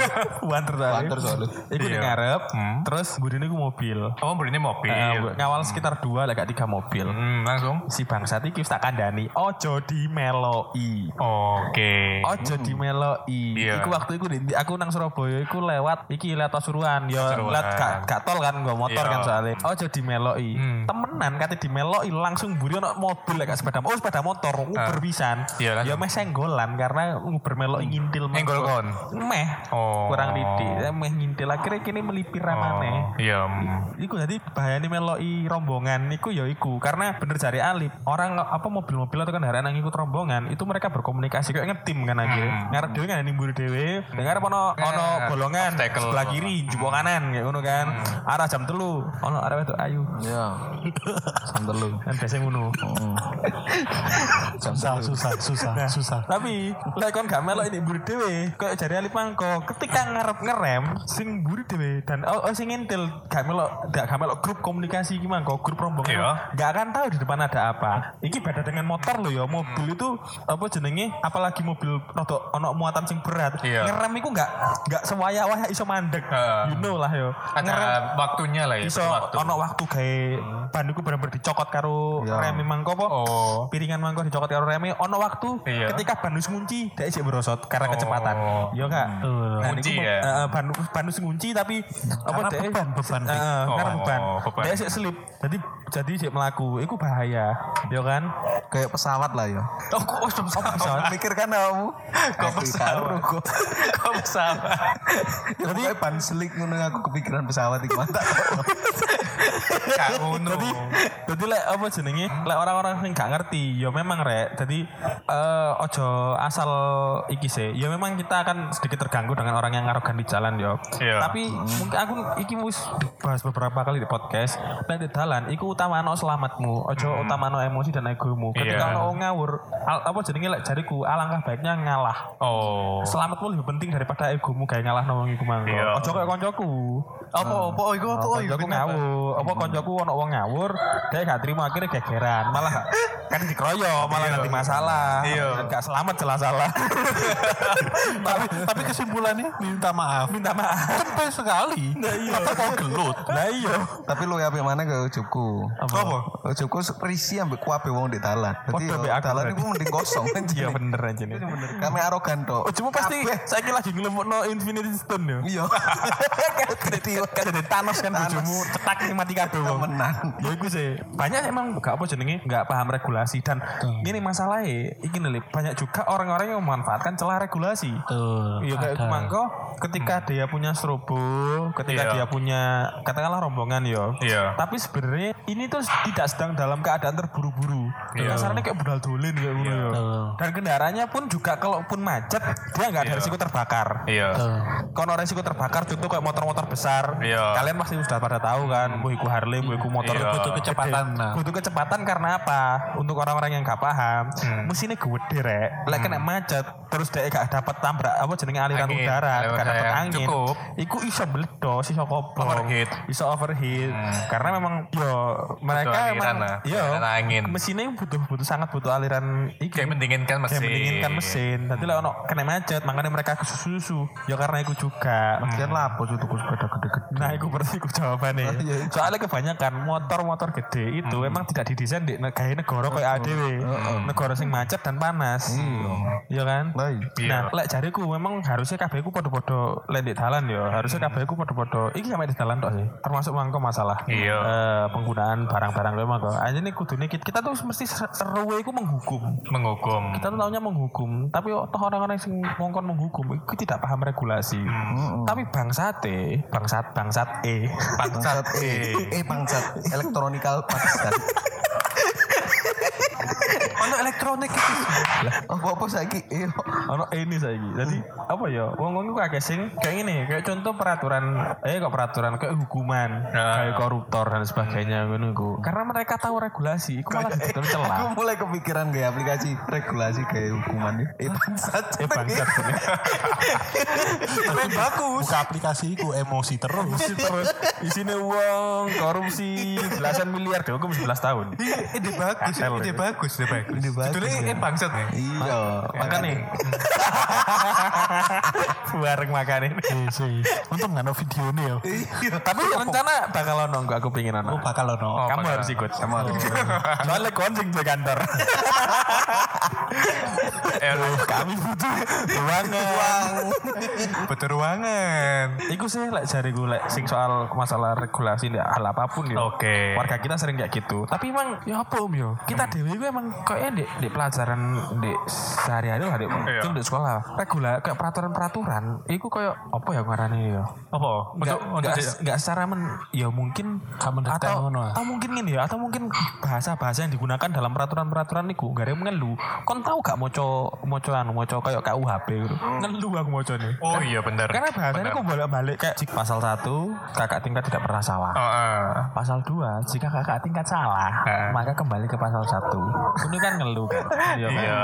<laughs> Wanter soalnya. Wanter soalnya. Iku ning Iya. ngarep, terus mburi niku mobil. Oh, belinya mobil. Eh, ngawal sekitar dua lah gak tiga mobil. Hmm, langsung. Si bangsat iki tak kandhani, ojo dimeloi. Oke. Ojo dimeloi. Iya. Iku waktu iku di- aku nang Surabaya iku lewat iki lewat Pasuruan. Ya Pasuruan. lewat gak, gak tol kan gak motor Iya. kan soalnya. Ojo dimeloi. Hmm. Temenan kate dimeloi langsung mburi ono mobil lek sepeda oh sepeda motor Uber pisan. Iya, ya langsung. meh senggolan karena Uber meloi ngintil Nyenggol motor. kon? Meh. Oh. Kurang didik. Ya, Meh ngintil akhirnya kini melipir ramane. Oh, Iya. hmm. Iku jadi bahayane meloi rombongan iku ya iku karena bener cari Alip orang apa mobil-mobil atau kendaraan yang ikut rombongan itu mereka berkomunikasi. Kayak ngetim kan akhirnya. Ngarep dhewe kan nimbur dhewe dengar apa ono ono bolongan obstacle. sebelah kiri jupuk kanan kayak ngono kan. Arah jam telu. Ono arah itu ayu. Ya. Sandal lu. kan biasa ngono. Susah, susah, susah, susah. tapi lek kon gak melok ini mburi dhewe kayak jari Alip mangko ketika ngarep ngerem sing mburi dhewe dan oh, oh sing ngintil gak melok gak gak melok grup komunikasi iki mangko grup rombongan Iya. gak akan tahu di depan ada apa. Iki beda dengan motor loh ya mobil itu apa jenenge apalagi mobil rodok ono muatan sing berat Iya. ngerem iku gak gak sewaya-waya iso mandek Heeh. you know lah yo Ada waktunya lah ya. iso waktu. ono waktu gawe ban iku bener-bener dicokot karo Iya. rem mangko apa Oh. piringan mangko dicokot karo reme ono waktu Iya. ketika ban wis ngunci dhek isih berosot karena kecepatan Oh. iya kak nah, Ngunci niku, ya? eh, ban ban wis ngunci tapi Karena dhek- beban, beban, Dik. Heeh, karena Oh, beban beban. dhek isih slip jadi jadi sik melaku iku bahaya ya kan Kayak pesawat lah ya. Oh, kok oh, pesawat? Mikir kan kamu. Kok pesawat? Kok pesawat? Jadi ban selik ngono aku kepikiran pesawat iki mantap. Gak ngono. Jadi jadi lek apa jenenge? Lek orang-orang sing gak ngerti, ya memang rek. Jadi eh ojo asal iki sih. Ya memang kita akan sedikit terganggu dengan orang yang ngarogan di jalan ya. Iya. Tapi mungkin aku iki wis bahas beberapa kali di podcast. Nek di dalan iku utamano selamatmu, ojo utamano emosi dan egomu. Ketika Iya. ono ngawur, al- apa jenenge lek jariku alangkah baiknya ngalah. Oh. Selamatmu lebih penting daripada egomu kayak ngalah nang wong iku mangko. Iya. Ojo kayak koncoku. Apa apa oh, iku apa oh, iku Koncoku ngawur, apa koncoku ono wong ngawur, dia gak terima akhirnya gegeran, malah <laughs> kan dikeroyok, malah nanti masalah. Iya. Gak selamat jelas salah. <laughs> tapi, tapi kesimpulannya minta maaf. Minta maaf. Cepet sekali. Nah iya. Kok gelut. Lah iya. Tapi lu ya mana ke ujungku? Apa? Ujungku risi ambek kuabe wong di dalan. Jadi Dalan itu mending kosong kan. <laughs> Iya bener aja nih. Kami arogan tok. Oh, cuma pasti saya lagi ngelempukno Infinity Stone ya. Iya. <laughs> Jadi Kan ada Thanos kan bojomu cetak nih mati wong. Temenan. Ya iku sih. Banyak emang gak apa jenenge gak paham regulasi dan ini masalahnya iki nih Lip. banyak juga orang-orang yang memanfaatkan celah regulasi. Tuh. Iya kayak mangko ketika dia punya strobo, ketika Iya. dia punya katakanlah rombongan yo. Iya. Tapi sebenarnya ini tuh tidak sedang dalam keadaan terburu-buru. Kasarnya kayak budal dolin kayak. Betul. Dan kendaraannya pun juga kalaupun macet dia nggak ada Iya. risiko terbakar. Iya. Tuh. Kalau resiko terbakar contoh kayak motor-motor besar, Iya. kalian pasti sudah pada tahu kan, bu iku Harley, bu iku motor Iya. butuh kecepatan. Nah. Butuh kecepatan karena apa? Untuk orang-orang yang gak paham, Hmm. mesinnya gede rek, lek kena macet, terus dia gak dapat tabrak apa jenenge aliran Angin, udara, gak dapat angin. Cukup. Iku iso meledos, iso kopong, Overheat. iso overheat. Karena memang yo mereka aliran emang yo aliran angin. mesinnya butuh butuh sangat butuh aliran iki. Kayak mendinginkan mesin. Kayak mendinginkan mesin. Nanti lah ono kena macet, makanya mereka kesusu. Ya karena itu juga. Kian lapo tuh tuku sepeda gede-gede. Nah, itu berarti itu jawabannya. Soalnya kebanyakan motor-motor gede itu emang tidak didesain di negara negara kayak ADW. Negara sing macet dan panas. Iya kan? Iya. Nah, lek jariku memang harusnya kabeh ku podo-podo lek di dalan ya. Harusnya kabeh ku podo-podo. Iki sampe di dalan tok sih. Termasuk mangko masalah. Iya. eh, penggunaan barang-barang memang kok. Aja nih kudune kita, kita tuh mesti seru iku menghukum. Menghukum. Kita tuh taunya menghukum, tapi toh orang-orang yang ngongkon menghukum itu tidak paham regulasi. Tapi bangsate, bangsat bangsat E. Bangsat eh <laughs> eh bangsat elektronikal Pakistan. <laughs> Ono elektronik itu. Apa apa saiki eh Ono ini saiki. Jadi apa ya? Wong-wong iku akeh sing kayak gini, kayak contoh peraturan eh kok peraturan kayak hukuman, kayak koruptor dan sebagainya ngono iku. Karena mereka tahu regulasi, iku malah ditutup Aku celah. mulai kepikiran kayak aplikasi regulasi kayak hukuman Eh bangsat. Eh bangsat ini. Tapi bagus. Buka aplikasi ku emosi terus. terus isinya uang korupsi belasan miliar dihukum 11 tahun Ide bagus, Kartel ide itu. bagus, ide bagus. Ide bagus, Judulnya ya. eh bangsat nih. Iya. makanya <laughs> bareng makan ini Eh, sih. Untung nggak ada video nih ya. tapi rencana bakal ono enggak aku pengen ono Oh bakal ono. kamu bakal. harus ikut Sama lu. <laughs> soalnya konsing di kantor <laughs> Eh, kami butuh ruangan butuh ruangan. Iku sih lek jari gue lek sing soal masalah regulasi ya hal apa pun ya. Oke. Warga kita sering kayak gitu. Tapi emang ya apa om yo? Kita dewi gue emang kayaknya di, di pelajaran di sehari-hari lah di, Iya. itu di sekolah. Regula kayak peraturan-peraturan. Iku kayak apa ya ngarani ya? Apa? Untuk untuk enggak, enggak secara men, ya mungkin Gak mendetek atau, atau mungkin ini ya atau mungkin bahasa-bahasa yang digunakan dalam peraturan-peraturan itu gak ada yang ngelu kon tahu gak moco moco anu moco kayak KUHP gitu ngelu aku moco nih Oh iya benar. karena bahasanya Benar. kok balik-balik kayak jik pasal satu kakak tingkat tidak pernah salah. Oh, eh. Pasal dua jika kakak tingkat salah Eh. maka kembali ke pasal satu. Ini kan ngeluh kan. <laughs> Iya kan? Iya.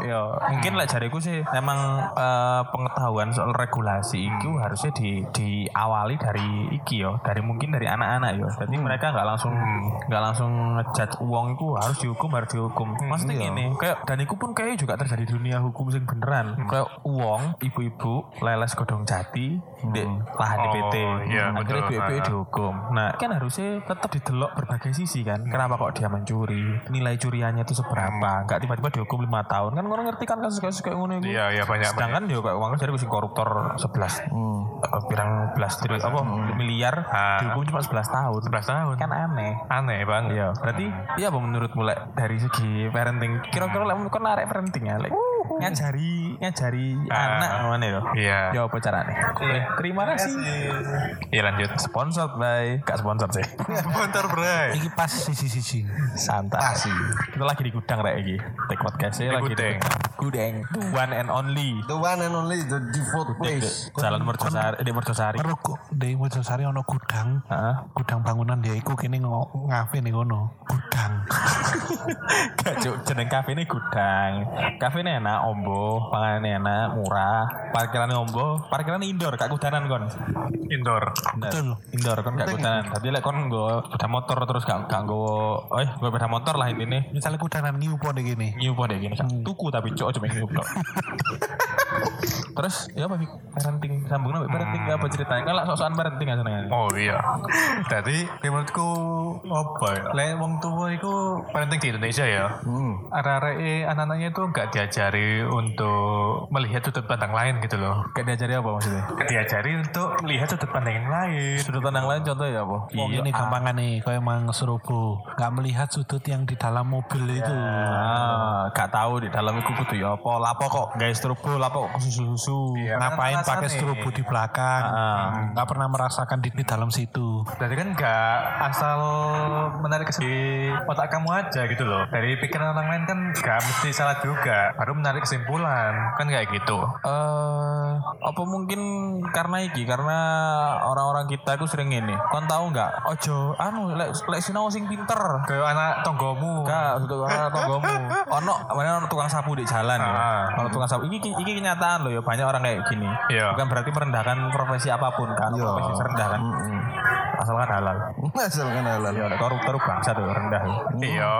Iya, mungkin lah jariku sih emang eh, pengetahuan soal regulasi itu harusnya di diawali dari iki yo, dari mungkin dari anak-anak yo. Jadi mereka nggak langsung nggak langsung ngejudge uang itu harus dihukum harus dihukum. Maksudnya gini, kayak dan itu pun kayak juga terjadi di dunia hukum sing beneran. Kayak uang ibu-ibu leles godong jati di lahan Oh, DPT. iya, Akhirnya betul. ibu-ibu dihukum. Nah, kan harusnya tetap didelok berbagai sisi kan. Kenapa kok dia mencuri? Nilai curiannya itu seberapa? Enggak tiba-tiba dihukum lima tahun. Kan orang ngerti kan kasus-kasus kayak ngono itu. Iya, iya banyak. Sedangkan dia kayak uangnya jadi sing koruptor 11 eh, pirang belas triliun apa miliar Ah. dihukum cuma 11 tahun. 11 tahun. Kan aneh. Aneh banget. Iya, berarti iya apa menurut mulai dari segi parenting? Kira-kira lek kan arek parenting ya, lek ngajari ngajari Ah. anak mana ya? Iya. Ya apa caranya? Oke, terima kasih. Iya lanjut. Sponsor by, gak <laughs> sponsor sih. Bentar, Bray. Iki pas sisi-sisi. Santai. Kita lagi di gudang rek iki. Take podcast Di lagi gudang. gudang. Gudeng. The one and only. The one and only the default place. Jalan Mercosari, di Mercosari. Di Mojosari ono gudang. Heeh. Gudang bangunan dia iku kene ngo- ngafe nih ngono. Gudang. <laughs> Gak jeneng kafe ini gudang. Kafe ini enak, ombo, panganan enak, murah. Parkirannya ombo, parkirannya indoor, gak kudanan kon. Indoor. Betul. Indoor kan gak kudanan. Tapi lek kon nggo sepeda motor terus gak gak nggo, eh gue sepeda motor lah intinya. Misalnya kudanan ngiupo deh gini. New deh gini, tuku tapi cok cuma new tok. Terus ya apa parenting sambung nabi parenting apa ceritanya? Kan lah sok-sokan parenting aja senengan. Oh iya. Jadi menurutku apa ya? Lek wong tua itu parenting di Indonesia ya. Hmm. Arah-arah anak-anaknya itu nggak diajari untuk melihat sudut pandang lain gitu loh. Gak diajari apa maksudnya? Diajari untuk melihat sudut pandang yang lain. Sudut pandang lain contohnya ya apa? Wong ini gampangan nih, kayak mang Serobo. Gak melihat sudut yang di dalam mobil itu. Ah, gak tahu di dalam itu kudu ya apa lapo kok guys strobo lapo kok susu-susu. Ngapain kan pakai strobo di belakang? Ah. Gak pernah merasakan di, di dalam situ. Berarti kan nggak asal menarik ke otak kamu aja gitu loh. Dari pikiran orang lain kan nggak mesti salah juga. Baru menarik kesimpulan. Kan kayak gitu. Eh, apa mungkin karena iki karena orang-orang kita itu sering ini. Kon tahu nggak? Ojo, anu lek lek sinau sing pinter. Kayak anak tonggomu. Gak, untuk tonggomu. Ono, mana ono tukang sapu di jalan ya. Ono tukang sapu. Ini ini kenyataan loh ya banyak orang kayak gini. Iya. Bukan berarti merendahkan profesi apa pun kan. Profesi rendah kan. Asalkan halal. Asalkan halal. Ya, koruptor bangsa tuh rendah. ya. Iya.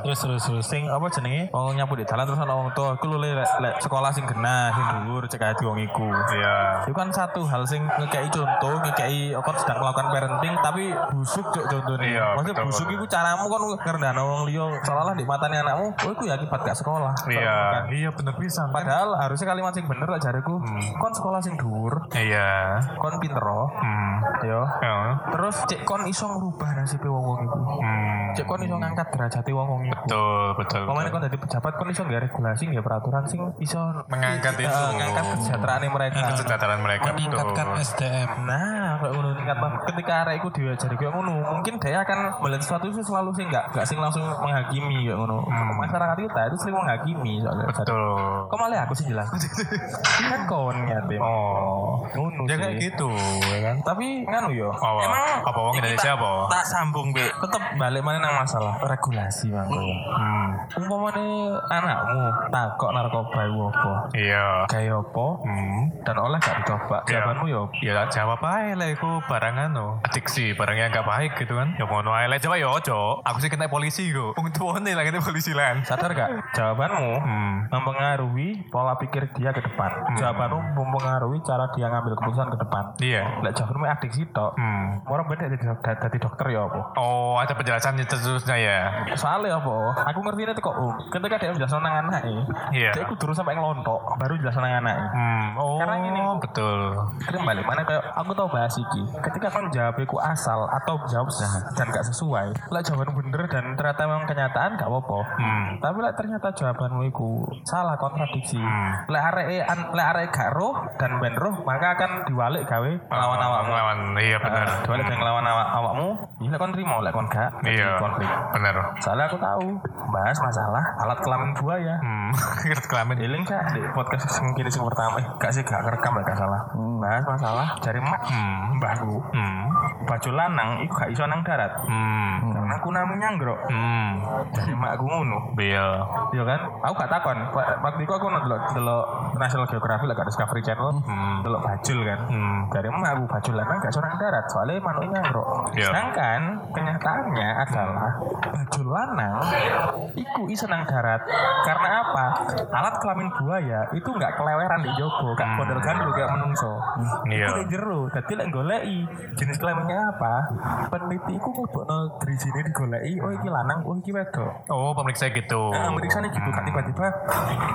Terus terus terus. Sing apa jenenge? Wong nyapu di jalan terus ana wong tua. Aku lho lek sekolah sing genah, sing dhuwur cek aja wong iku. Iya. Itu kan satu hal sing ngekei contoh, ngekei apa sedang melakukan parenting tapi busuk cok contohnya. Iya, Maksudnya betul, busuk iku caramu kan ngerendahno wong liya seolah di matanya anakmu, oh iku ya akibat gak sekolah. Iya. Kan. Iya bener pisan. Padahal harusnya kalimat sing bener lah jariku. Kon sekolah sing dhuwur, Iya. kon pinter oh. Hmm. Yo. Ya. Terus cek kon iso ngrubah nasib wong-wong iku. Hmm. Cek kon iso ngangkat derajat wong-wong iku. Betul, betul. Pemain betul. kon dadi pejabat kon iso nggak regulasi nggak peraturan sing iso Mengangkat eh, itu. ngangkat kesejahteraan mereka. Kesejahteraan mereka. Meningkatkan. SDM. Nah, kayak ngono tingkat bang. Ketika arek iku diajari kayak ngono, mungkin dia akan melihat sesuatu itu selalu sih nggak nggak sing langsung menghakimi kayak ngono. Masyarakat kita itu sering menghakimi soalnya. Betul. Kok malah aku sih jelas. <laughs> kan kon ya tim. Oh. Ngono Ya sih. kayak gitu, ya kan? Tapi nganu yo. Apa? Apa wong Indonesia apa? Tak sambung be. Tetep balik mana nang masalah regulasi bang. Hmm. Umpamane anakmu takok narkoba iku apa? Iya. Kayak apa? Hmm. Dan oleh gak dicoba. Ya. Jawabanmu yo Ya jawab aja lah itu barang anu adiksi barang yang gak baik gitu kan ya mau aja lah coba ya ojo aku sih kena polisi kok wong tuane lah kena polisi lah sadar gak? Jawabanmu Hmm. mempengaruhi pola pikir dia ke depan. Jawabanmu mempengaruhi cara dia ngambil keputusan ke depan. iya Lek jawabanmu adiksi tok. hmm. Orang beda jadi, jadi dokter ya apa? oh ada penjelasan terusnya ya Soalnya apa? Aku ngerti itu kok. Ketika dia menjelaskan nang anaknya, Iya. dia kudu terus sampai ngelontok, baru jelaskan nang anaknya. hmm. oh Karena gini, betul Kira balik mana kayak aku tahu bahas iki. Ketika kan jawab iku asal atau jawab dan gak sesuai, lah jawaban bener dan ternyata memang kenyataan gak apa-apa. hmm. Tapi lah ternyata jawabanmu iku salah kontradiksi. Hmm. Lek arek an- lek arek gak roh dan ben roh, maka akan diwalik gawe ngelawan Oh, awakmu. ngelawan iya benar Ah, Diwalik gawe ngelawan awak awakmu, ya lek kon trimo, lek kon gak iya konflik. benar Soalnya aku tahu bahas masalah alat kelamin buaya. hmm. <laughs> Ngerti kelamin Eling kak di podcast sing kini sing pertama eh gak sih gak kerekam gak salah. Bahas masalah dari mak hmm. mbahku. hmm. Baju lanang iku gak iso nang darat. hmm. Karena aku namanya nggrok. hmm. Dari makku ngono. Bill Iya kan? Aku gak takon. Wa- Waktu itu aku nonton delok National Geographic lah Discovery Channel. Hmm. Delok bajul kan. hmm. Dari emak aku bajul lanang gak iso nang darat. Soalnya manuknya nggrok. Iya. Sedangkan kenyataannya adalah bajul lanang iku iso nang darat. Karena apa? Alat kelamin buaya itu nggak keleweran di jogo, gak kodel gandul kayak menungso. Iya. Iku di jero. Dadi lek goleki jenis kelaminnya apa? Peneliti iku ngubukno drisine digoleki, oh iki lanang, oh iki wedok. oh pemeriksa gitu Nah, meriksa nih gitu kan tiba-tiba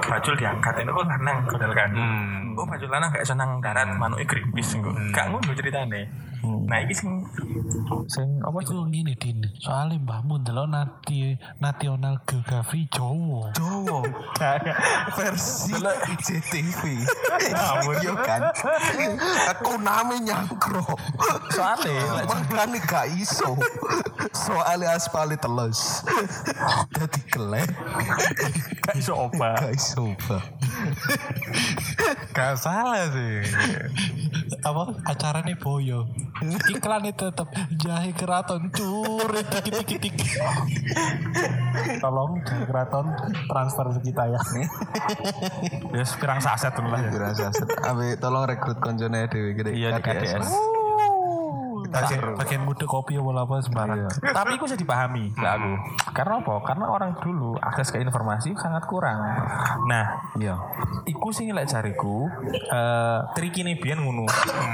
bajul diangkat ini oh lanang kodel gandul. Hmm. Oh bajul lanang gak iso nang darat, manuke Greenpeace engko. Gak ngono ceritane. Nah, iki sing sing apa sih? Itu ngene din. Soalnya mbahmu ndelok nati nasional geografi Jawa. Jowo <laughs> versi ICTV. Ngawur yo kan. Aku name nyangkro. Soalnya Makane gak iso. Soalnya aspalnya telus. Jadi kelek. Gak iso opa. Gak iso, Pak. Gak salah sih. apa acaranya boyo iklannya tetap jahe keraton curi dikit dikit dikit tolong jahe keraton transfer ke kita ya Ya pirang saset tuh lah. Berasa set. Abe tolong rekrut konjone dewe gede. Iya di KDS. Bagian, bagian muda kopi ya bola apa sembarang Tapi itu bisa dipahami lah aku. Karena apa? Karena orang dulu akses ke informasi sangat kurang. Nah, Iya. iku sing lek jariku eh trikine biyen ngono.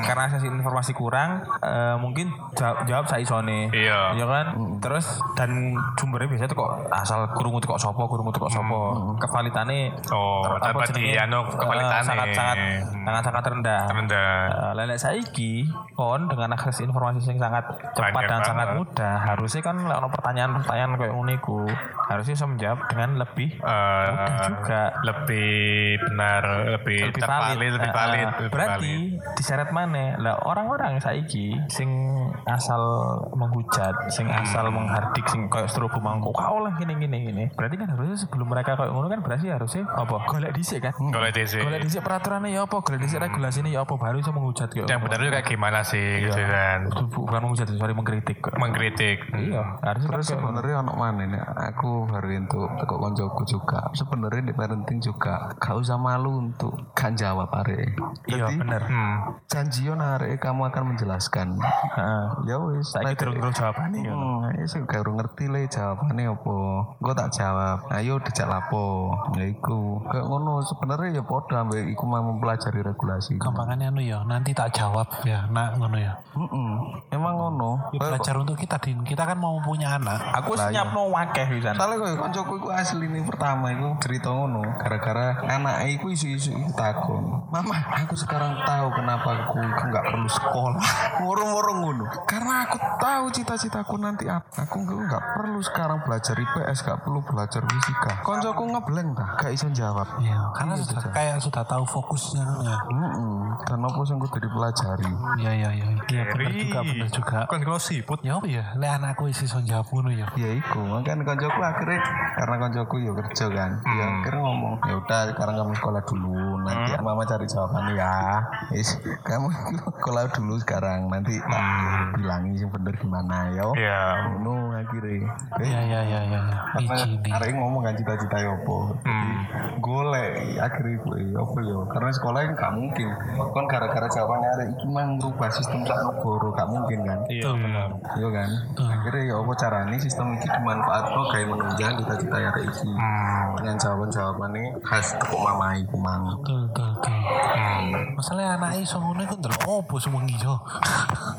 Karena akses informasi kurang, eh, mungkin jawab, jawab saisone. Iya. Iya kan? Terus dan sumbernya biasanya tuh kok asal kurungu tuh kok sopo, kurungu tuh kok sopo. Kevalitane Oh, apa dapat jenenge? anu Eh, kevalitane. sangat sangat Hmm. sangat sangat rendah. Rendah. Eh, lelek saiki kon dengan akses informasi yang sangat cepat Banyak dan sangat banget. mudah. Harusnya kan ono pertanyaan-pertanyaan kayak ngono iku harusnya bisa menjawab dengan lebih Eh, mudah juga. lebih benar, lebih, lebih valid, lebih Eh, valid. eh, lebih berarti valid. diseret mana? Lah orang-orang saiki sing asal menghujat sing asal menghardik sing kayak strobo mangko kau lah gini gini gini. Berarti kan harusnya sebelum mereka kayak ngono kan berarti harusnya apa? Golek dhisik kan? Golek dhisik. golek dhisik peraturannya ya apa? Golek dhisik regulasinya ya apa? Baru bisa menghujat kayak Yang benar itu kayak gimana sih gitu kan. Bukan menghujat sorry mengkritik. Mengkritik. iya harusnya kan Terus sebenarnya ono mana nih? Aku baru itu teko koncoku juga. Sebenarnya di parenting juga gak usah malu untuk kan jawab are. iya bener Hmm. janjian are kamu akan menjelaskan. Heeh. Ya wis. saiki terus-terus jawabannya ya Hmm, ya sih gak ngerti le jawabannya apa. Gue tak jawab. Ayo dijak lapo. Ya iku. Kayak ngono sebenarnya ya podo ambek iku mau mempelajari regulasi. gampangannya anu ya nanti tak jawab ya nah ngono ya Heeh. Emang ngono. Ya, belajar untuk kita din kita kan mau punya anak aku siap no wakeh pisan Soalnya kok koncoku iku asli nih pertama iku cerita ngono gara-gara anak iku isu-isu iku takon. Mama, aku sekarang tahu kenapa aku aku nggak perlu sekolah. <laughs> Murung-murung ngono. Karena aku tahu cita-citaku nanti apa. Aku nggak perlu sekarang belajar IPS, nggak perlu belajar fisika. Koncoku ngeblank dah, gak iso jawab. ya karena sudah kayak sudah tahu fokusnya kan ya Heeh. Dan apa sing kudu dipelajari? iya iya iya iya benar juga benar juga. Kan kalau siput. ya apa ya? Le anakku isi son ngono ya. Ya iku makanya koncoku akhirnya karena koncoku ya kerja kan. Ya akhirnya ngomong ya udah sekarang kamu sekolah dulu nanti mama cari jawabannya ya. Is, kamu <laughs> sekolah dulu sekarang nanti tak bilangi yang bener gimana ya. Iya. no akhirnya. Iya iya karena izin hari ini ngomong kan cita-cita ya apa. Jadi golek akhirnya gue ya apa ya. Karena sekolah kan gak mungkin. Kan gara-gara jawabannya ada iki mang merubah sistem sak negara gak mungkin kan iya benar Iya kan. Akhirnya ya apa caranya sistem ini dimanfaatkan kayak menunjang cita-cita ya iki. Dengan jawaban-jawabannya khas tepuk mamai kumang. betul betul betul masalahnya anak iso ngono iku ndelok opo sewengi yo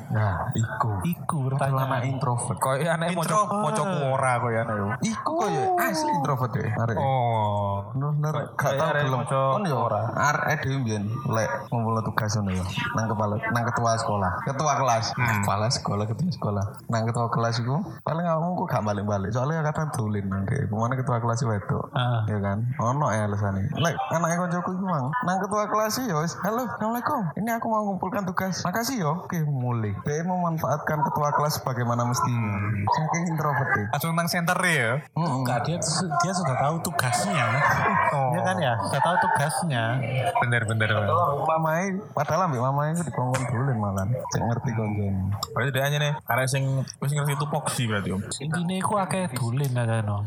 Nah, iku. iku anak introvert. kok aneh moco moco kuora kok ya aneh Iku kok ya asli introvert deh. Arek. oh Bener-bener gak tau belum. Kan ya ora. Arek dhewe mbiyen lek ngumpul tugas ngono ya. Nang kepala nang ketua sekolah. Ketua kelas. Kepala sekolah, ketua sekolah. Nang ketua kelas iku paling aku kok gak balik-balik. Soalnya kadang dolen nang. Ke mana ketua kelas wedok. Ah. Ya kan? Ono ya alasannya. Lek anaknya koncoku iku mang. Nang ketua kelas ya wis. Halo, Assalamualaikum. Ini aku mau ngumpulkan tugas. Makasih yo. Oke, mulai. Dia memanfaatkan ketua kelas sebagaimana mestinya. Saking introvert. Langsung nang center ya. Enggak, dia dia sudah tahu tugasnya. Ya kan ya, sudah tahu tugasnya. Bener bener. mamai padahal ambek mamai itu dikongkon dolen malah cek ngerti konjen berarti dia hanya nih arek sing wis ngerti tupoksi berarti om Intinya aku akeh dolen aja no.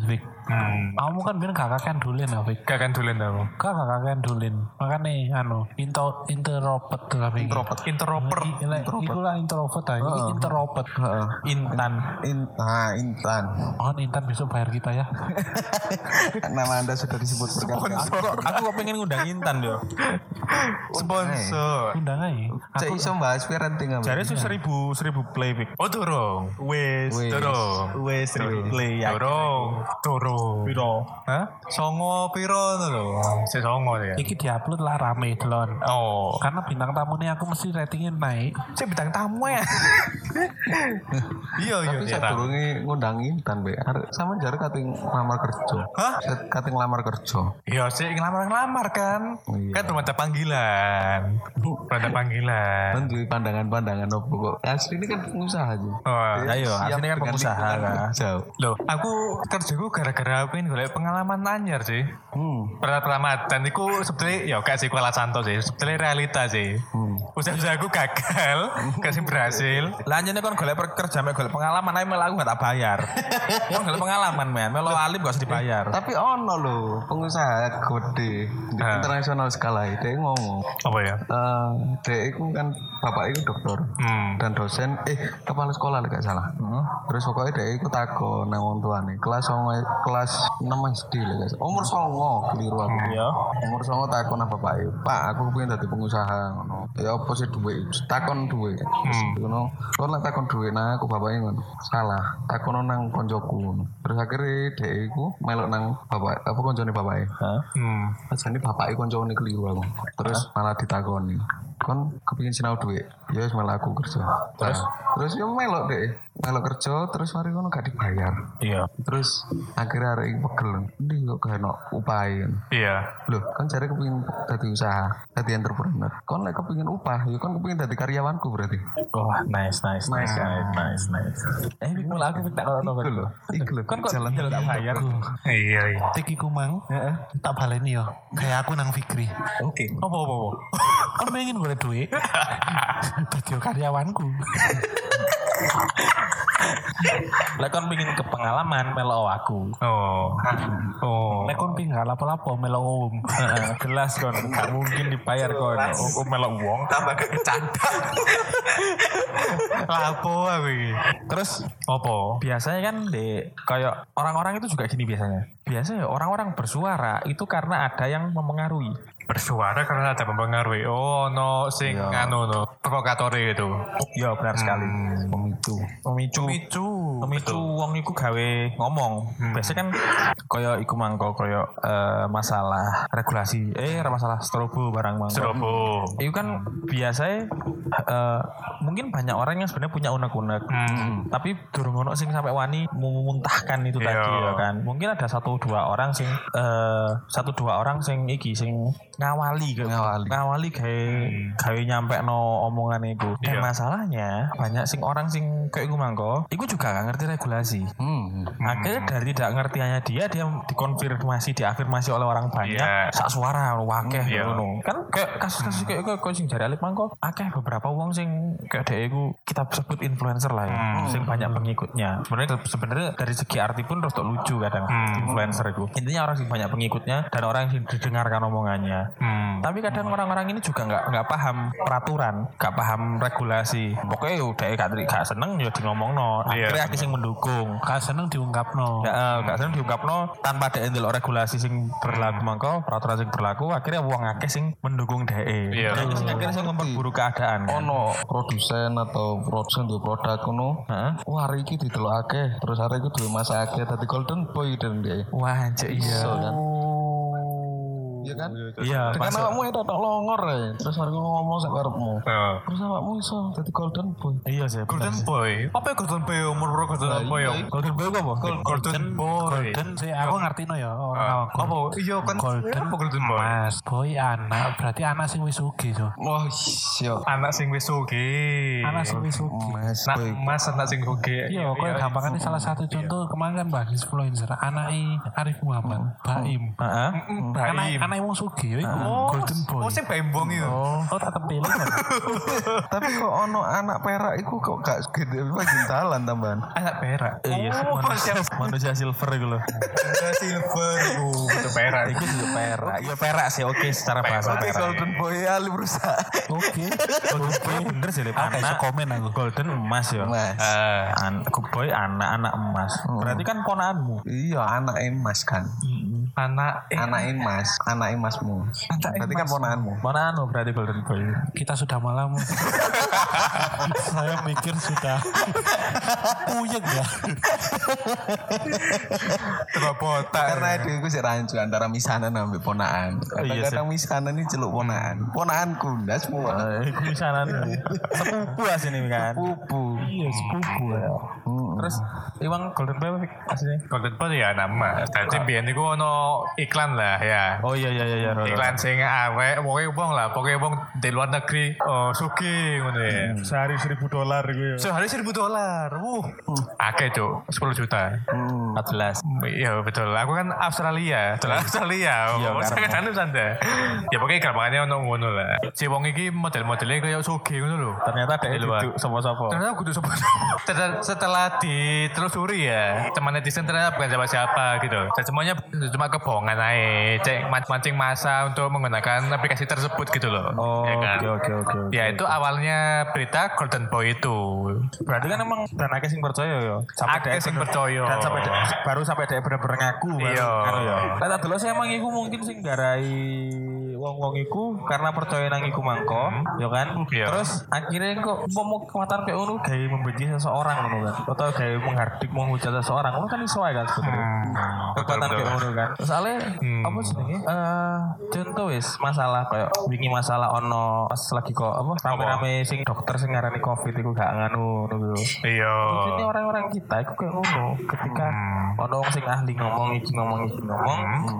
Hmm. Kamu kan bilang kakak kan dolen Vic. Gak kan dolen aku. Kakak kakak kan dolen. Makanya anu, into introvert tuh lah introvert Interoper. Iku lah introvert introvert. Heeh. intan in ah intan Mohon Intan besok bayar kita ya. <laughs> nama anda sudah disebut berkali aku aku kok pengen ngundang intan yo <laughs> Sponsor. Undang aja. cek iso bahas parenting apa Jare seribu seribu play Vic. Oh turun. Wes. Turun. wes seribu play ya. Turun. Turun. Piro? Hah? Songo piro itu lho. Si songo ya. Iki diupload lah rame delon. Oh. Karena bintang tamunya aku mesti ratingnya naik. Saya bintang tamu ya. <laughs> Iya iya Tapi iya. saya durunge ngundang Intan be. Sama jare kating lamar kerja. Hah? Kating lamar kerja. Iya sih ngelamar-ngelamar kan. Iya. Kan ada panggilan. Ada <laughs> panggilan. Kan pandangan-pandangan opo kok. Asli ini kan pengusaha aja. Oh, Ya iya, Siap aslinya kan pengusaha lingkungan kan. kerja. Loh, aku kerjaku gara-gara pengen golek pengalaman anyar sih. Hmm. Pertama dan itu sebetulnya ya gak sih kuala santo sih. Sebetulnya realita sih. Hmm. Usaha-usaha aku gagal, <laughs> kasih berhasil. Lanjutnya kan golek kerja, mek golek pengalaman, ayo melu aku gak tak bayar. <laughs> Kan golek pengalaman men, melo alim gak usah dibayar. Tapi ono loh pengusaha gede di internasional skala itu dia ngomong. Apa ya? Eh, dia itu kan bapak itu dokter Hmm. dan dosen eh kepala sekolah lah gak salah. Terus pokoknya dia itu takut nang wong tuane kelas songo kelas 6 SD guys. Umur songo keliru aku. Iya. Umur songo takon nang bapak Pak aku pengen dadi pengusaha ngono. Ya apa sih duit? Takon duit. Terus ngono. Kok nek takon duit nah aku bapaknya ngono. Salah. Takon nang koncoku ngono. Terus akhirnya dia iku melok nang bapak apa koncone bapaknya. Hah? Hmm. Jadi bapaknya koncone keliru aku. Terus malah ditakoni. Kon kepingin sinau duit. Ya wis malah aku kerja. Terus terus ya melok deh. Melok kerja terus mari ngono gak dibayar. Iya. Terus akhirnya hari ini pegel. Ndi kok gak ono upahin. Iya. Loh, kan cari kepingin dadi usaha, dadi entrepreneur. Kon lek kepingin upah, ya kon kepingin dadi karyawanku berarti. Wah, nice, nice, nice, Nice. nice, nice, nice. Eh, ini malah aku tak kalau Iku lho, iku lho. Kan kok jalan jalan tak bayar? Iya iya. Tik iku mang, tak baleni yo. Kayak aku nang Fikri. Oke. Apa apa apa? <laughs> Kan pengen gue duit. <laughs> Dadi karyawanku. Lek kon pengin ke pengalaman melo aku. Oh. Oh. Lek kon pengen lapo-lapo melo om. Jelas kon, gak mungkin dibayar kon. Oh, melo uang. tambah kecanda. Lapo aku iki. Terus Apa? biasanya kan di kayak orang-orang itu juga gini biasanya. Biasanya orang-orang bersuara itu karena ada yang mempengaruhi. Bersuara karena ada mempengaruhi. Oh, no sing anu no provokator itu. Iya benar sekali. Pemicu. Pemicu. Micu. Pemicu wong iku gawe ngomong. Biasanya kan kaya iku mangko kaya eh, masalah regulasi. Eh masalah strobo barang mangko. Serobo. Itu kan biasanya eh, mungkin banyak orang yang sebenarnya punya unek-unek. Hmm. Tapi durung ono sing sampai wani memuntahkan itu Iya. tadi ya kan. Mungkin ada satu dua orang sing eh, satu dua orang sing iki sing ngawali ke Ngawali. ngawali gawe gawe nyampe no omongan itu. Dan Iya. masalahnya banyak sing orang sing kayak gue mangko, iku juga gak ngerti regulasi. Hmm. Akhirnya dari tidak ngertiannya dia dia dikonfirmasi diafirmasi oleh orang banyak Iya. sak suara wakeh Iya. ngono. Kan kayak kasus-kasus kayak kayak kayak sing jare Alif mangko akeh beberapa wong sing kayak dhek iku kita sebut influencer lah ya. Sing banyak pengikutnya. Sebenarnya sebenarnya dari segi arti pun rada lucu kadang influencer itu. Intinya orang sing banyak pengikutnya dan orang yang didengarkan omongannya. Hmm. Tapi kadang orang-orang ini juga nggak nggak paham peraturan, nggak paham regulasi. Pokoknya udah gak, gak seneng ya di ngomong no. Iya. Akhirnya akeh sing mendukung. Gak seneng diungkapno. Ya, eh, gak seneng diungkapno tanpa ada ndelok regulasi sing berlaku mangko, peraturan sing berlaku, akhirnya wong akeh sing mendukung DE. Iya. Jadi sing akhirnya sing memperburuk keadaan. kan. Ono produsen atau produsen di produk ngono. Heeh. Wah, hari iki didelokake, terus hari iki duwe masa akeh dadi golden boy dan dia. Wah, anjir iya. Iso kan? Iya kan? Iya, Dengan masuk. awakmu itu tak longor ya. Terus hari iki ngomong sak karepmu. Oh. Terus awakmu iso dadi golden boy. Iya sih. Golden Boy. Apa ya Golden Boy umur berapa Golden Boy? iya, ya? Golden Boy apa? Golden Boy. Golden sih aku ngerti no ya orang Ah. Apa? Iya kan. Golden Apa Golden Boy? Mas, boy anak berarti anak sing wis sugih so. Wah, siap. Anak sing wis sugih. Anak sing wis sugih. Mas boy. mas anak sing sugih. Iya, kok gampang ini salah satu contoh kemarin kan bahas influencer anak Arif Muhammad, Baim. Heeh. Anak Baim. Anak wong sugih ya iku Oh, Golden Boy. Oh, sing bembong itu. Oh, tetep pilih <laughs> kan. Tapi kok ono anak perak iku kok gak dalan tambahan. Anak perak. Iya, Oh, manusia, manusia silver gitu loh. Anak silver. Itu perak. Itu juga perak. Iya perak sih oke secara bahasa perak. golden boy ali berusaha. Oke. Golden boy bener sih anak komen aku. golden emas ya. Mas. Ah. An boy anak anak emas. Berarti kan ponaanmu. Iya, anak emas kan. Anak eh, Anak Mas, anak Masmu. Berarti kan ponakanmu. Mana anu berarti Golden Boy? Kita sudah malam. <laughs> Saya mikir sudah puyeng ya. coba botak. Karena itu aku sih rancu antara misanan sampai ponaan. iya Kadang-kadang misanan ini celuk ponaan. Ponaanku ndak semua. Misanan sepupu asini kan. Pupu. Iya sepupu ya. Terus Iwang Golden Boy apa aslinya? Golden Boy ya nama. Tadi biyen niku ono iklan lah ya. Oh iya iya iya iya. Roro. Iklan sing awek pokoknya wong lah, pokoknya wong di luar negeri oh suki ngono ya. Sehari seribu dolar gitu ya. Sehari seribu dolar. Wuh. Akeh cuk, 10 juta. 14. Iya betul. Aku kan Australia, betul Australia. Iya, Oh, sangat anu sanda. Ya pokoknya gampangannya ono ngono lah. Si wong iki model-modelnya kayak suki ngono lho. Ternyata ada Di luar. duduk sopo-sopo. Ternyata kudu sopo <laughs> setelah, setelah ditelusuri ya teman netizen ternyata bukan siapa-siapa gitu dan semuanya cuma kebohongan aja cek man- mancing masa untuk menggunakan aplikasi tersebut gitu loh Oh, ya kan oke oke oke. oke. ya itu awalnya berita Golden Boy itu Berarti kan emang dan akeh sing percaya ya. Sampai Akeh sing percaya. Dan sampai dia, baru sampai dia bener-bener ngaku baru Iya. kan ya. Lah dulu saya emang iku mungkin sing garai wong-wong iku karena percaya nang iku mangko, ya kan? Iya. Terus akhirnya kok mau kekuatan kayak ngono gawe membenci seseorang ngono kan. Atau gawe menghardik menghujat seseorang. Ngono kan iso ae kan sebenarnya. Kekuatan betul, kayak ngono kan. Soalnya apa jenenge? Eh contoh wis masalah kayak wingi masalah ono pas lagi kok apa rame-rame sing dokter sing ngarani covid iku gak nganu ngono iya Ini orang-orang kita itu kayak ngono ketika ono wong sing ahli ngomong iki ngomong iki ngomong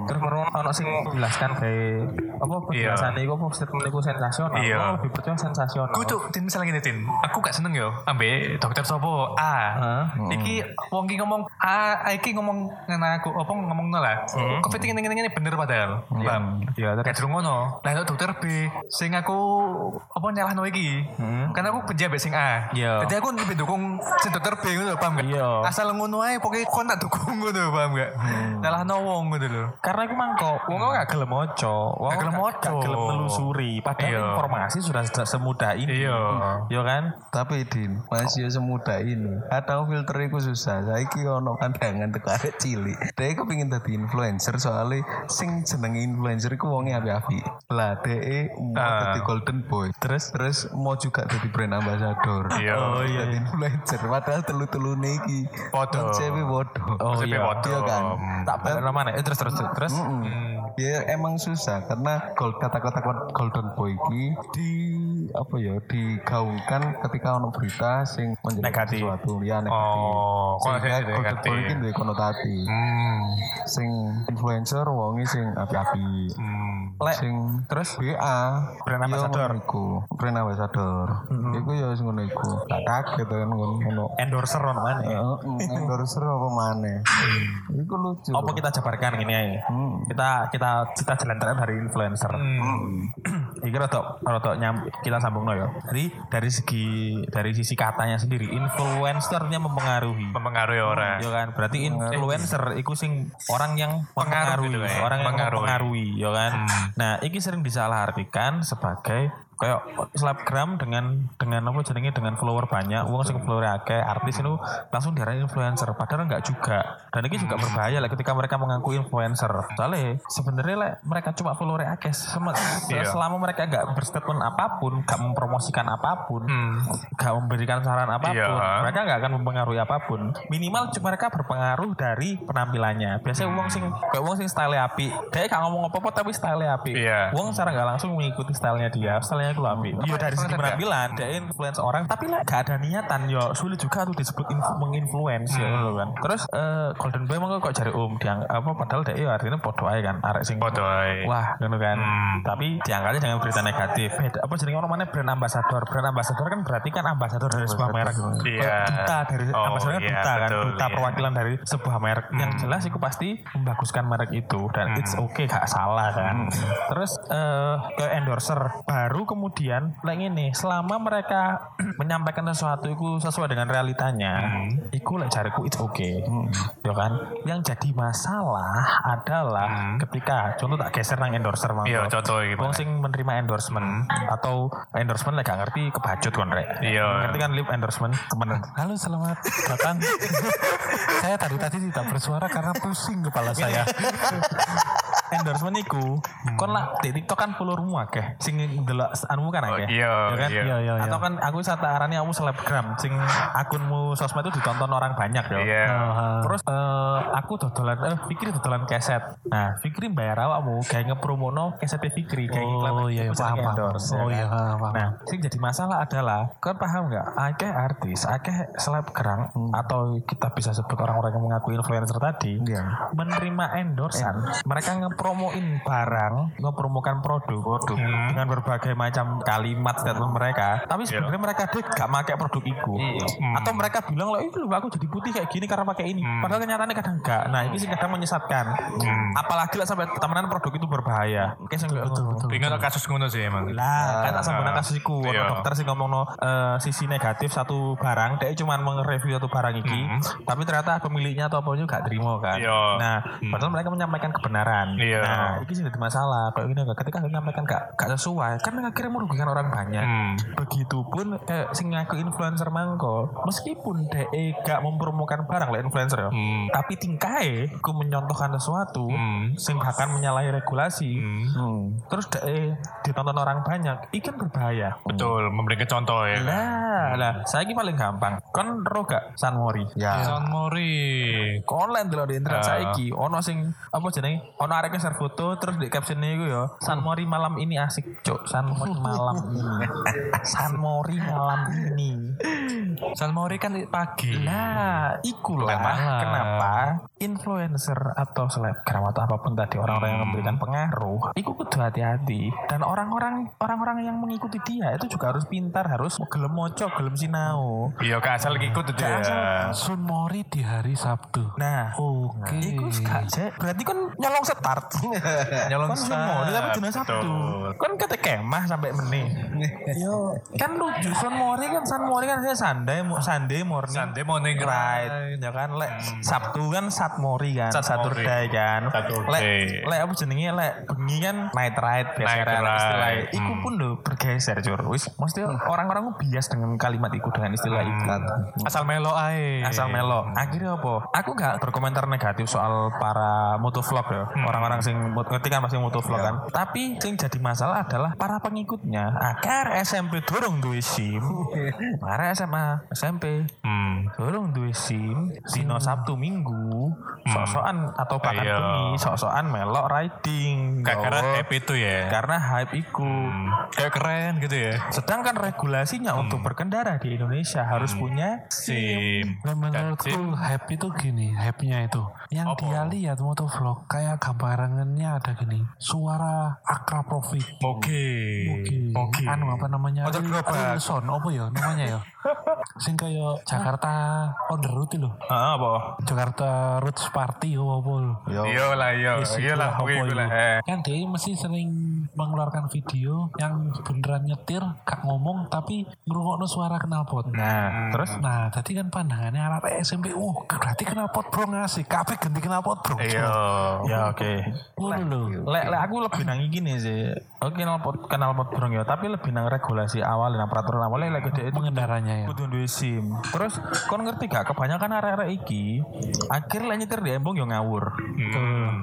terus merono ono sing menjelaskan kayak apa penjelasan iku apa statement iku sensasional Iya. Aku lebih percaya sensasional Aku tuh tin misalnya gini tin, aku gak seneng yo ambe dokter sopo A. Hah? Iki wong iki ngomong A, iki ngomong ngene aku apa ngomong lah. Covid ini ini ini bener padahal. Paham? Iya, terus? Kayak durung ngono. Lah dokter B sing aku apa nyalahno iki. Karena aku ambek sing A. Iya. Jadi aku lebih dukung sing dokter B ngono paham gak? Iya. Asal ngono ae pokoknya kon tak dukung ngono paham gak? Nyalahno wong ngono lho. karena aku mangko wong gak gelem moco wong Gak gelem moco. gak gelem telusuri padahal Iya. informasi sudah se- semudah ini Iya. Iya kan Tapi Din, masih semudah ini. Kadang filter itu susah. Saiki ono pandangan teko arek cilik. Dia kepingin dadi influencer soalnya sing jeneng influencer iku wonge api-api. Lah DE mau dadi golden boy. Terus terus mau juga dadi brand ambassador. Iya. Oh iya. Dadi influencer. Padahal telu-telune iki Podo. konsepnya bodoh. Oh iya. bodoh. Iya kan? tak balik mana eh terus terus terus Mm-mm. Ya emang susah karena gold kata-kata golden boy ini di apa ya digaungkan ketika ono berita sing menjadi Negatif. sesuatu ya negatif. Oh, Sehingga golden negatif. boy ini konotasi. Hmm. Sing influencer wonge sing api-api. Hmm. Lek, Sing terus BA Brand ya ambassador. iku. Brand ambassador. Iku ya sing ngono iku. Gak kaget kan ngono. ngono. endorser ono mana ya? Heeh, endorser apa maneh. Iku lucu. Apa kita jabarkan gini. Hmm. Kita kita kita jalan dari influencer. Iki rada rada nyam kita sambung ya. Jadi dari segi dari sisi katanya sendiri influencernya mempengaruhi. Mempengaruhi orang. Ya kan, berarti influencer iku sing orang yang Pengaruh mempengaruhi, gitu ya, orang yang mempengaruhi. mempengaruhi, ya kan. Nah, iki sering disalahartikan sebagai kayak selebgram dengan dengan apa jenenge dengan follower banyak, uang sing follower akeh, artis itu langsung diarani influencer, padahal enggak juga. Dan ini juga berbahaya lah ketika mereka mengaku influencer. Soalnya sebenarnya lah mereka cuma follower akeh, Iya. selama mereka enggak berstatement apa pun, enggak mempromosikan apa pun, Hmm. enggak memberikan saran apa pun, Iya. mereka nggak akan mempengaruhi apa pun. Minimal cuma mereka berpengaruh dari penampilannya. Biasanya uang sing kayak uang sing style api. Dia gak ngomong apa-apa tapi style api. Iya. Uang secara nggak langsung mengikuti stylenya dia. Stylenya itu api. Iya dari segi penampilan dia influence orang. Tapi lah gak ada niatan yo sulit juga tuh disebut inf- menginfluence ya Hmm. kan. Terus eh, Golden Boy emang kok cari om diang apa padahal dia ya artinya podo aja kan arek sing Podo ae. Wah, gitu kan. Hmm. Tapi diangkatnya dengan berita negatif. Beda, apa jenenge orang mana brand ambassador? Brand ambassador kan berarti kan ambassador dari sebuah merek. Iya. Duta dari Oh, ambassador kan iya, duta kan, betul, duta iya. perwakilan dari sebuah merek. Yang jelas itu pasti membaguskan merek itu dan Hmm. it's okay gak salah kan. Terus eh ke endorser baru kemudian lagi ini selama mereka <clears throat> menyampaikan sesuatu itu sesuai dengan realitanya, Hmm. itu lek jariku it's okay. Ya kan? Yang jadi masalah adalah ketika contoh tak geser nang endorser mau. Hmm. Iya, contoh gimana? Wong sing menerima endorsement atau endorsement lek gak ngerti kebacut kon rek. Iya. Ngerti kan lip endorsement temen. Halo selamat datang. <laughs> saya tadi tadi tidak bersuara karena pusing kepala saya. <laughs> endorsement iku kon lah di TikTok kan followermu akeh sing ndelok anmu kan akeh iya, Ya kan iya. Iya, iya, iya. atau kan aku sata arane kamu selebgram sing akunmu sosmed itu ditonton orang banyak ya Iya. Ah, Terus eh, aku dodolan eh Fikri dodolan keset. Nah, Fikri bayar awakmu kayak ngepromono keset Fikri kayak iklan. Oh iya, iya, Iku paham, seneng paham. endorse, ya Oh kan? iya, paham. Nah, sing jadi masalah adalah kan paham nggak? Akeh artis, akeh selebgram Hmm. atau kita bisa sebut orang-orang yang mengaku influencer tadi Iya. menerima endorsean. Mereka ngepromoin barang, ngepromokan produk, Hmm. dengan berbagai macam kalimat statement mereka. Tapi Iya. sebenarnya mereka tuh gak pakai produk itu. Hmm. Atau mereka bilang loh, itu aku jadi putih kayak gini karena pakai ini. Hmm. Padahal kenyataannya kadang enggak. Nah, ini sih kadang menyesatkan. Apalagi lah sampai temenan produk itu berbahaya. Kayak sing betul, betul. Ingat kasus ngono sih emang. Lah, kan tak sambung kasus iku. Iya. dokter sih ngomong no sisi negatif satu barang, dia cuma mereview satu barang iki, tapi ternyata pemiliknya atau apanya gak terima kan. Hmm. Iya. Nah, padahal mereka menyampaikan kebenaran. Iya. Nah, ini sih jadi masalah. Kayak gini ketika menyampaikan gak, gak sesuai, kan akhirnya merugikan orang banyak. Hmm. Begitupun kayak sing ngaku influencer mangko, meskipun DE gak mempromokan barang lah influencer ya. Hmm. Tapi tingkai ku menyontohkan sesuatu Hmm. sing bahkan menyalahi regulasi. Hmm. Terus DE ditonton orang banyak, ikan berbahaya. Betul, memberikan contoh ya. Lah, lah, saya ini paling gampang. Kon ro gak San Mori? Ya. Son Mori. Online dulu di internet Ah. saiki ono sing apa jenenge? Ono arek share foto terus di caption iku ya, San Mori malam ini asik, Cuk. San Mori malam ini. <laughs> San Mori malam ini. San Mori kan pagi. Lah, iku lah malam. kenapa influencer atau selebgram atau apa pun tadi orang-orang yang memberikan pengaruh, iku kudu hati-hati. Dan orang-orang orang-orang yang mengikuti dia itu juga harus pintar, harus gelem moco, gelem sinau. Iya, gak asal ikut itu Gak ya. asal. Sun Mori di hari Sabtu. Nah, Oke. Iku gak cek. Berarti kan nyolong start. Nyolong kan semua tapi dina Sabtu. Kan kata kemah sampai meneh. Yo, kan lucu San Mori kan San Mori kan saya Sunday Sunday morning. Sunday morning Right, ya kan lek Sabtu kan Sat Mori kan, Sat Mori. Saturday kan. Lek lek apa jenenge lek bengi kan night ride biasa Night kan ride. istilahnya. Iku Hmm. pun lho bergeser cur. Wis mesti orang-orang bias dengan kalimat iku dengan istilah iku. Asal melo ae. asal melo akhirnya apa aku gak berkomentar negatif soal para motovlog ya orang-orang sing mot- ngerti kan pasti motovlog kan tapi sing jadi masalah adalah para pengikutnya akar SMP dorong duwe SIM para SMA SMP Hmm. dorong duwe SIM dino Sabtu Minggu sok-sokan atau bahkan Iya. bengi sok-sokan melok riding Karena Gawa- hype itu ya. karena hype iku Hmm. Kayak keren gitu ya. sedangkan regulasinya untuk berkendara di Indonesia harus punya Sim. Dan menurutku hype itu gini, hype-nya itu. Yang Apa? dia lihat motovlog kayak gambarannya ada gini, suara Akra Profit. Oke. Oke. Oke. Anu apa namanya? Motor apa ya namanya ya? <laughs> Sing kayak Jakarta on the road lho. Ah, apa Jakarta Roots Party apa apa. Yo. Iya lah. Yes, Iya lah, itu lah. Eh. Kan dia mesti sering mengeluarkan video yang beneran nyetir, gak ngomong tapi ngerungokno suara knalpot. nah terus Nah, tadi kan pandangannya anak SMP, oh berarti knalpot bro ngasih, kabeh ganti knalpot bro. Iya. ya oke Ngono. Lek lek aku lebih nang gini sih. Oke kenal pot kenal pot burung ya, tapi lebih nang regulasi awal nang peraturan awalnya lek gede itu Pengendaranya ya. kudu duwe SIM. Terus kon ngerti gak kebanyakan arek-arek iki akhir lek nyetir di embong yo ngawur.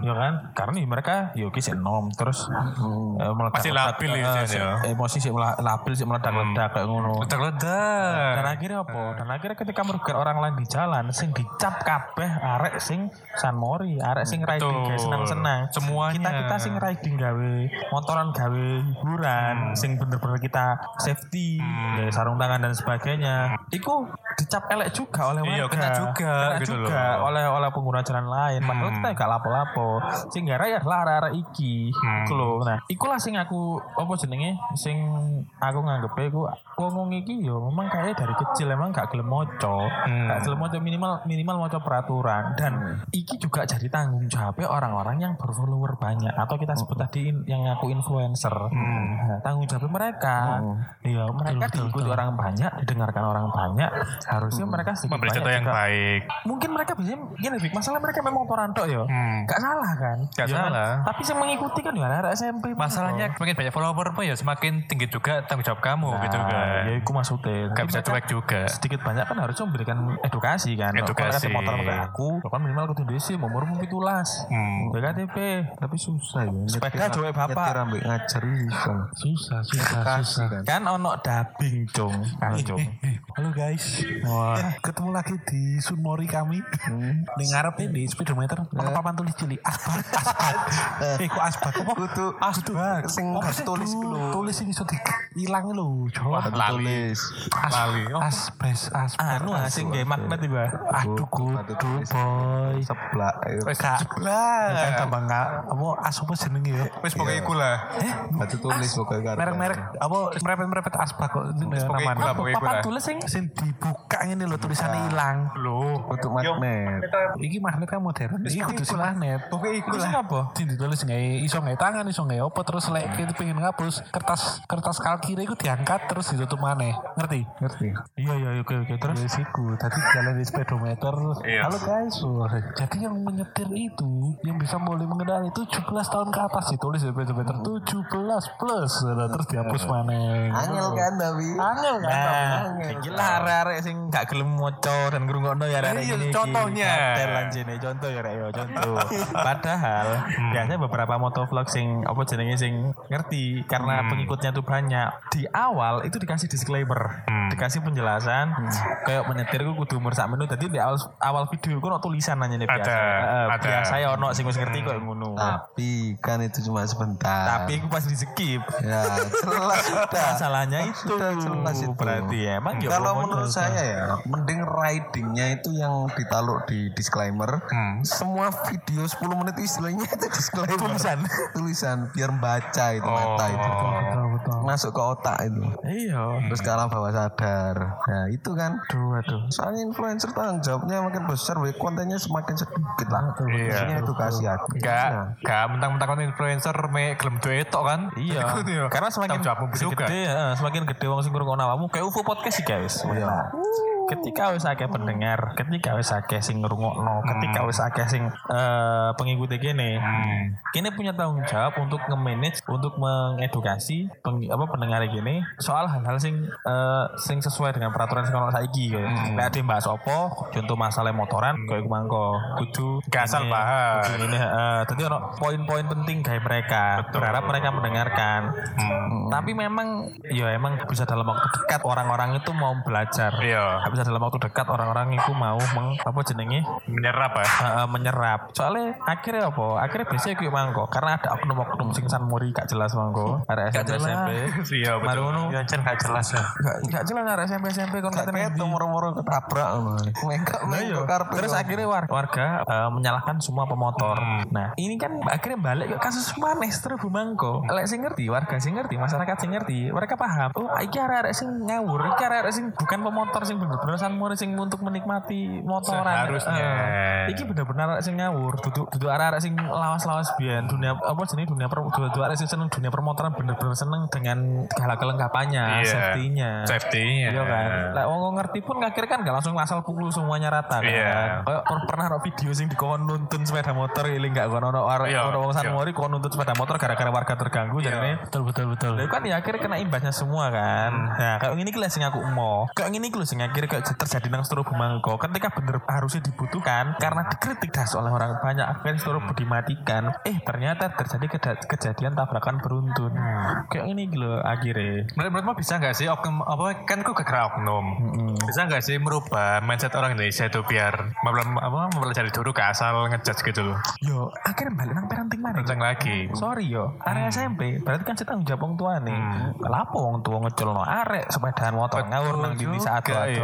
Ya kan? Karena mereka yo ki nom terus eh, meledak- Masih labil eh, ya, sik- ya. Emosi sih labil sih meledak-ledak kayak ngono. Ledak-ledak. Dan akhirnya apa? Dan akhirnya ketika merugikan orang lain di jalan, sing dicap kabeh arek sing San Mori, arek sing riding Betul. guys senang-senang. Semuanya. Kita kita sing riding gawe motoran gawe hiburan, sing bener-bener kita safety, ya, sarung tangan dan sebagainya. Iku dicap elek juga oleh Iya, warga. kena juga, Kena gitu juga loh. oleh oleh pengguna jalan lain. Padahal kita gak lapo-lapo. Sing gara ya lah arek-arek iki. Iku lho. Nah, ikulah sing aku apa jenenge sing aku nganggepe iku wong iki yo memang kayak dari kecil emang gak gelem maca. Gak gelem maca minimal minimal maca peraturan dan iki juga jadi tanggung jawabnya orang-orang yang berfollower banyak atau kita sebut tadi in- yang ngaku influencer. Nah, tanggung jawab mereka. Iya, mereka diikuti orang banyak, didengarkan orang banyak. Harusnya mereka sedikit Memberi contoh yang juga- baik. mungkin mereka bisa gini Fik, masalah mereka memang toranto ya Hmm. gak salah kan Gak Ya kan? salah. tapi yang mengikuti kan ya anak SMP Masalahnya semakin banyak followermu ya semakin tinggi juga tanggung jawab kamu gitu Nah, kan. ya itu maksudnya. Gak bisa Mereka cuek juga. sedikit banyak kan harusnya memberikan edukasi kan. Edukasi. Kalau motor aku, kan minimal kudu desi, umurmu pitulas. Hmm. BKTP, tapi susah ya. Sepeda cowok bapak. ambek ngajari iso. Susah, susah, susah. Kan ono dubbing, Cung. Kan, Cung. Halo guys, wah ketemu lagi di Sunmori kami. Di ngarep ini speedometer, ono papan tulis cilik asbak, asbak. Eh kok asbak? Apa? Kudu Asbak. sing Apa tulis lho. Tulis ini sudah hilang lho. Lali. Tulis. Lali. Asbes, asbak. Anu asing gak magnet tiba. Aduh kudu boy. Wes Kak, kan tambah apa as apa jenenge ya? wes pokoknya iku lah. Batu tulis pokoknya. Merek-merek apa merepet-merepet asbak kok iku iku Papan tulis sing Sing dibuka ini loh tulisannya hilang. Loh. Untuk magnet. Iki magnet kan modern. Iki kudu sing magnet. Pokoknya iku Terus lah. apa? Sing ditulis nggak iso tangan iso nggak apa terus lek kita pengen ngapus kertas kertas kalkire itu diangkat terus ditutup maneh. Ngerti? Ngerti? Iya iya oke oke terus. Terus iku tadi jalan di speedometer. Iya. Halo guys. Jadi yang menyetir itu yang bisa boleh mengendarai 17 tahun ke atas ditulis di speedometer 17 plus Nah, terus dihapus maneh. Angel kan tapi. Angel kan? Nah, iki lah arek-arek sing gak gelem maca dan ngrungokno ya arek Iya, ini. contohnya. Lanjene contoh ya arek yo contoh. Padahal biasanya beberapa motovlog sing apa jenenge sing ngerti karena pengikutnya tuh banyak. Di awal itu dikasih disclaimer, dikasih penjelasan kayak menyetir ku kudu umur sak menit. Jadi di awal awal video ku ono tulisan nanya nih. Ada, ada. biasa ya ono sing wis ngerti kok ngono. Tapi kan itu cuma sebentar. Tapi aku pas di skip. ya jelas sudah. Masalahnya itu jelas itu. berarti ya emang ya Kalau menurut saya ya, mending ridingnya itu yang ditaruh di disclaimer. Semua video 10 menit istilahnya itu disclaimer. Tulisan. <laughs> Tulisan biar baca itu mata itu. Betul betul. Masuk ke otak itu. Iya. Terus sekarang bawah sadar. Nah itu kan. Aduh, aduh. Soalnya influencer tanggung jawabnya makin besar, kontennya semakin sedikit lah. Iya. Edukasi aja. Gak, Nah, gak mentang-mentang kan influencer me gelem tok kan. Iya. Karena semakin gede, ya, semakin gede wong sing ngrungokno awakmu kayak UFO podcast sih guys. Iya. Ketika wis akeh pendengar, ketika wis akeh sing ngrungokno, ketika wis akeh sing eh pengikuti kene. Kene punya tanggung jawab untuk nge-manage, untuk mengedukasi peng, apa pendengar gini soal hal-hal sing eh, sing sesuai dengan peraturan sing ono saiki. Nek ade mbahas apa, contoh masalah motoran kayak iku mangko. Kudu Gak asal ini. Dadi ono poin-poin penting kayak mereka. Berharap mereka mendengarkan. Tapi memang ya emang bisa dalam waktu dekat orang-orang itu mau belajar. Iya. Bisa dalam waktu dekat orang-orang itu mau meng, apa jenenge Menyerap ya. Heeh, menyerap. Soalnya akhirnya apa? Akhirnya biasanya kayak mangko karena ada oknum-oknum sing san muri gak jelas mangko. Ada SMP SMP. <laughs> Iya betul. Marono. Ya Cen gak jelas ya. Gak gak jelas ada SMP SMP kon katanya peto moro-moro ketabrak. Mengkak iya. mengkak. Terus akhirnya warga, warga eh, menyalahkan semua pemotor. Nah, ini kan akhirnya balik ke kasus maneh terus Bumangko. Lek sing ngerti, warga sing ngerti, masyarakat sing ngerti, mereka paham. Oh, iki arek-arek sing ngawur, iki arek-arek sing bukan pemotor sing bener-bener sanmur sing untuk menikmati motoran. Seharusnya. Eh, iki bener-bener arek sing ngawur, duduk duduk arek-arek sing lawas-lawas biyen dunia apa jenis dunia per duduk arek sing seneng dunia permotoran bener-bener seneng dengan segala kelengkapannya, Iya. safety-nya. Safety-nya. Iya kan. Lah wong ngerti pun akhirnya kan gak langsung asal pukul semuanya rata kan. Iya. Kayak per- pernah ada video sing dikon nuntun sepeda motor ini enggak kono ono Iya, ono wong iya. sanmori kon nuntun sepeda motor gara-gara warga terganggu jadinya Betul betul betul. Lalu kan ya akhirnya kena imbasnya semua kan. Nah, kayak gini ki lah sing aku mau. Kayak gini ki lho sing akhirnya kayak terjadi nang Seturu Bumangko. Ketika bener harusnya dibutuhkan karena dikritik das oleh orang banyak akhirnya Seturu dimatikan. Eh ternyata terjadi kejadian tabrakan beruntun. Kayak ini lho akhirnya. Menurut menurutmu bisa nggak sih oknum apa kan kok kekera oknum bisa nggak sih merubah mindset orang Indonesia itu biar apa mempelajari dulu ke asal ngejudge gitu loh Yo, akhirnya balik nang parenting mana? kenceng lagi Sorry yo, area SMP. Berarti kan saya tanggung jawab tua nih. Kenapa wong tua ngeculno arek sepedaan motor ngawur nang dindi saat juga, itu.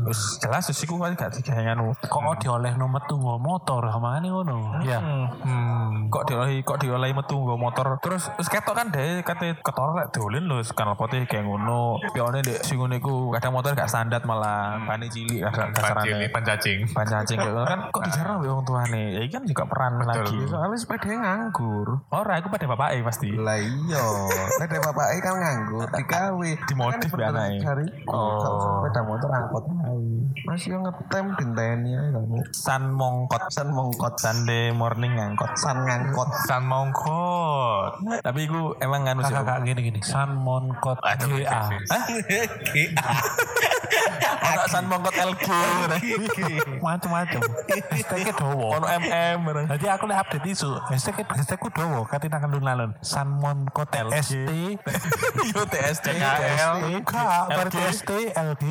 Terus jelas sih ku kan gak digawe nganu. Kok mau diolah nomor tuh nggo motor makane ngono. Ya. Hmm. Kok diolehi kok diolehi metu nggo motor. Terus terus ketok kan deh kate ketara lek diolin lho kanal putih kayak ngono. Pione ndek sing ngono iku kadang motor gak standar malah bane cilik kadang Pancili, kasarane. pancacing Ban cacing kan kok dijarah mbek wong tuane. Ya iki kan juga peran lagi. Soalnya sepedanya nganggur. Ora aku pada bapake pasti. Lah iya, sepeda bapak kan nganggur, digawe. Dimodif Kan anake. Oh. sepeda motor angkot. Masih yang ngetem dinteni ae kamu. San mongkot, San mongkot, Sunday morning ngangkot. san ngangkot. San Mongkot. Tapi iku emang nganu sih. Kakak gini gini. Salmon Kot Aduh, GA. Ono san mongkot LG. Macam-macam. Hashtagnya dowo. Ono MM. Jadi aku lihat update isu. Hashtag hashtagku dowo. Katin akan alun Salmon Kot ST. <laughs> Yo TST. Enggak, mari ST, LG,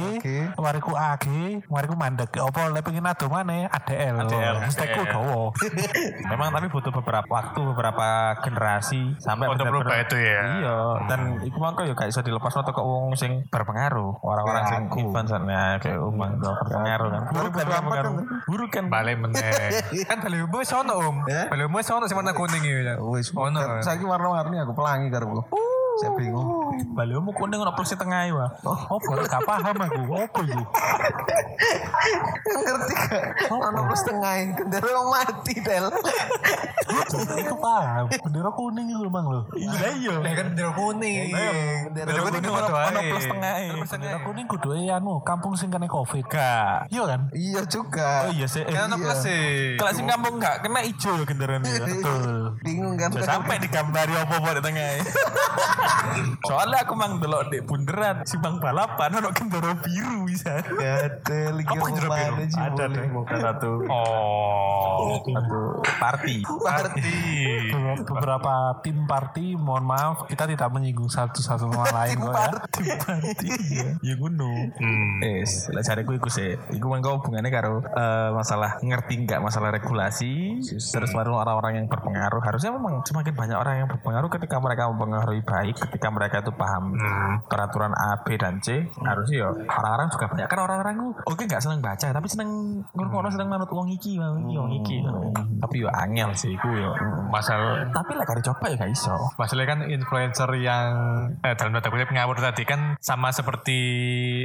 mari ku AG, mari ku mandek. Apa lek pengen ado mana ADL. ADL. Hashtagku dowo. <laughs> Memang tapi butuh beberapa waktu, beberapa generasi sampai Untuk berubah itu ya. Iya, dan iku mangko ya gak iso dilepas atau ke wong sing berpengaruh. Orang-orang Ya, sing iban sana kayak umang berpengaruh kan. Buruk kan berpengaruh. Buruk <laughs> kan. Balik meneh. kan balik umum wis ono om. Ya? Balik umum wis ono sing warna kuning iki. Wis, Ono. saiki warna-warni aku pelangi karo Saya bingung. Balimu kuning ono plus tengah ya. Apa gak paham aku. Apa itu? Ngerti gak? Ono plus tengah gendera mati del. Iku paham. Bendera kuning itu emang lho. Iya iya. Lah kan bendera kuning. Bendera kuning Ono ono ono plus tengah. Bendera kuning kudu anu kampung sing kena Covid. Gak. Iya kan? Iya juga. Oh iya sih. Kan ono Iya. plus sih. Kalau sing kampung gak kena ijo ya genderan ya. Betul. Bingung kan? Sampai digambari apa-apa di tengah. <laughs> Soalnya aku mang delok di bunderan si bang balapan ono gendera biru bisa. Gadel iki Apa gendera biru? Ada deh bukan satu Oh. satu party. Party. Be- beberapa tim party mohon maaf kita tidak menyinggung satu satu sama <laughs> lain kok ya Tim party ya. Ya ngono. Hmm. Es, lah cariku iku sih. Iku mangko hubungannya karo eh, masalah ngerti nggak masalah regulasi, terus baru orang-orang yang berpengaruh. Harusnya memang semakin banyak orang yang berpengaruh ketika mereka mempengaruhi baik, ketika mereka itu paham peraturan A, B dan C. Harusnya ya orang-orang juga banyak kan orang-orang itu oke nggak seneng baca, tapi seneng ngurung seneng manut wong iki, wong iki, wong iki. Tapi yo angel sih iku yo. Masalah Tapi lah kali coba ya gak iso. Masalahnya kan influencer yang eh, dalam tanda kutip ngawur tadi kan sama seperti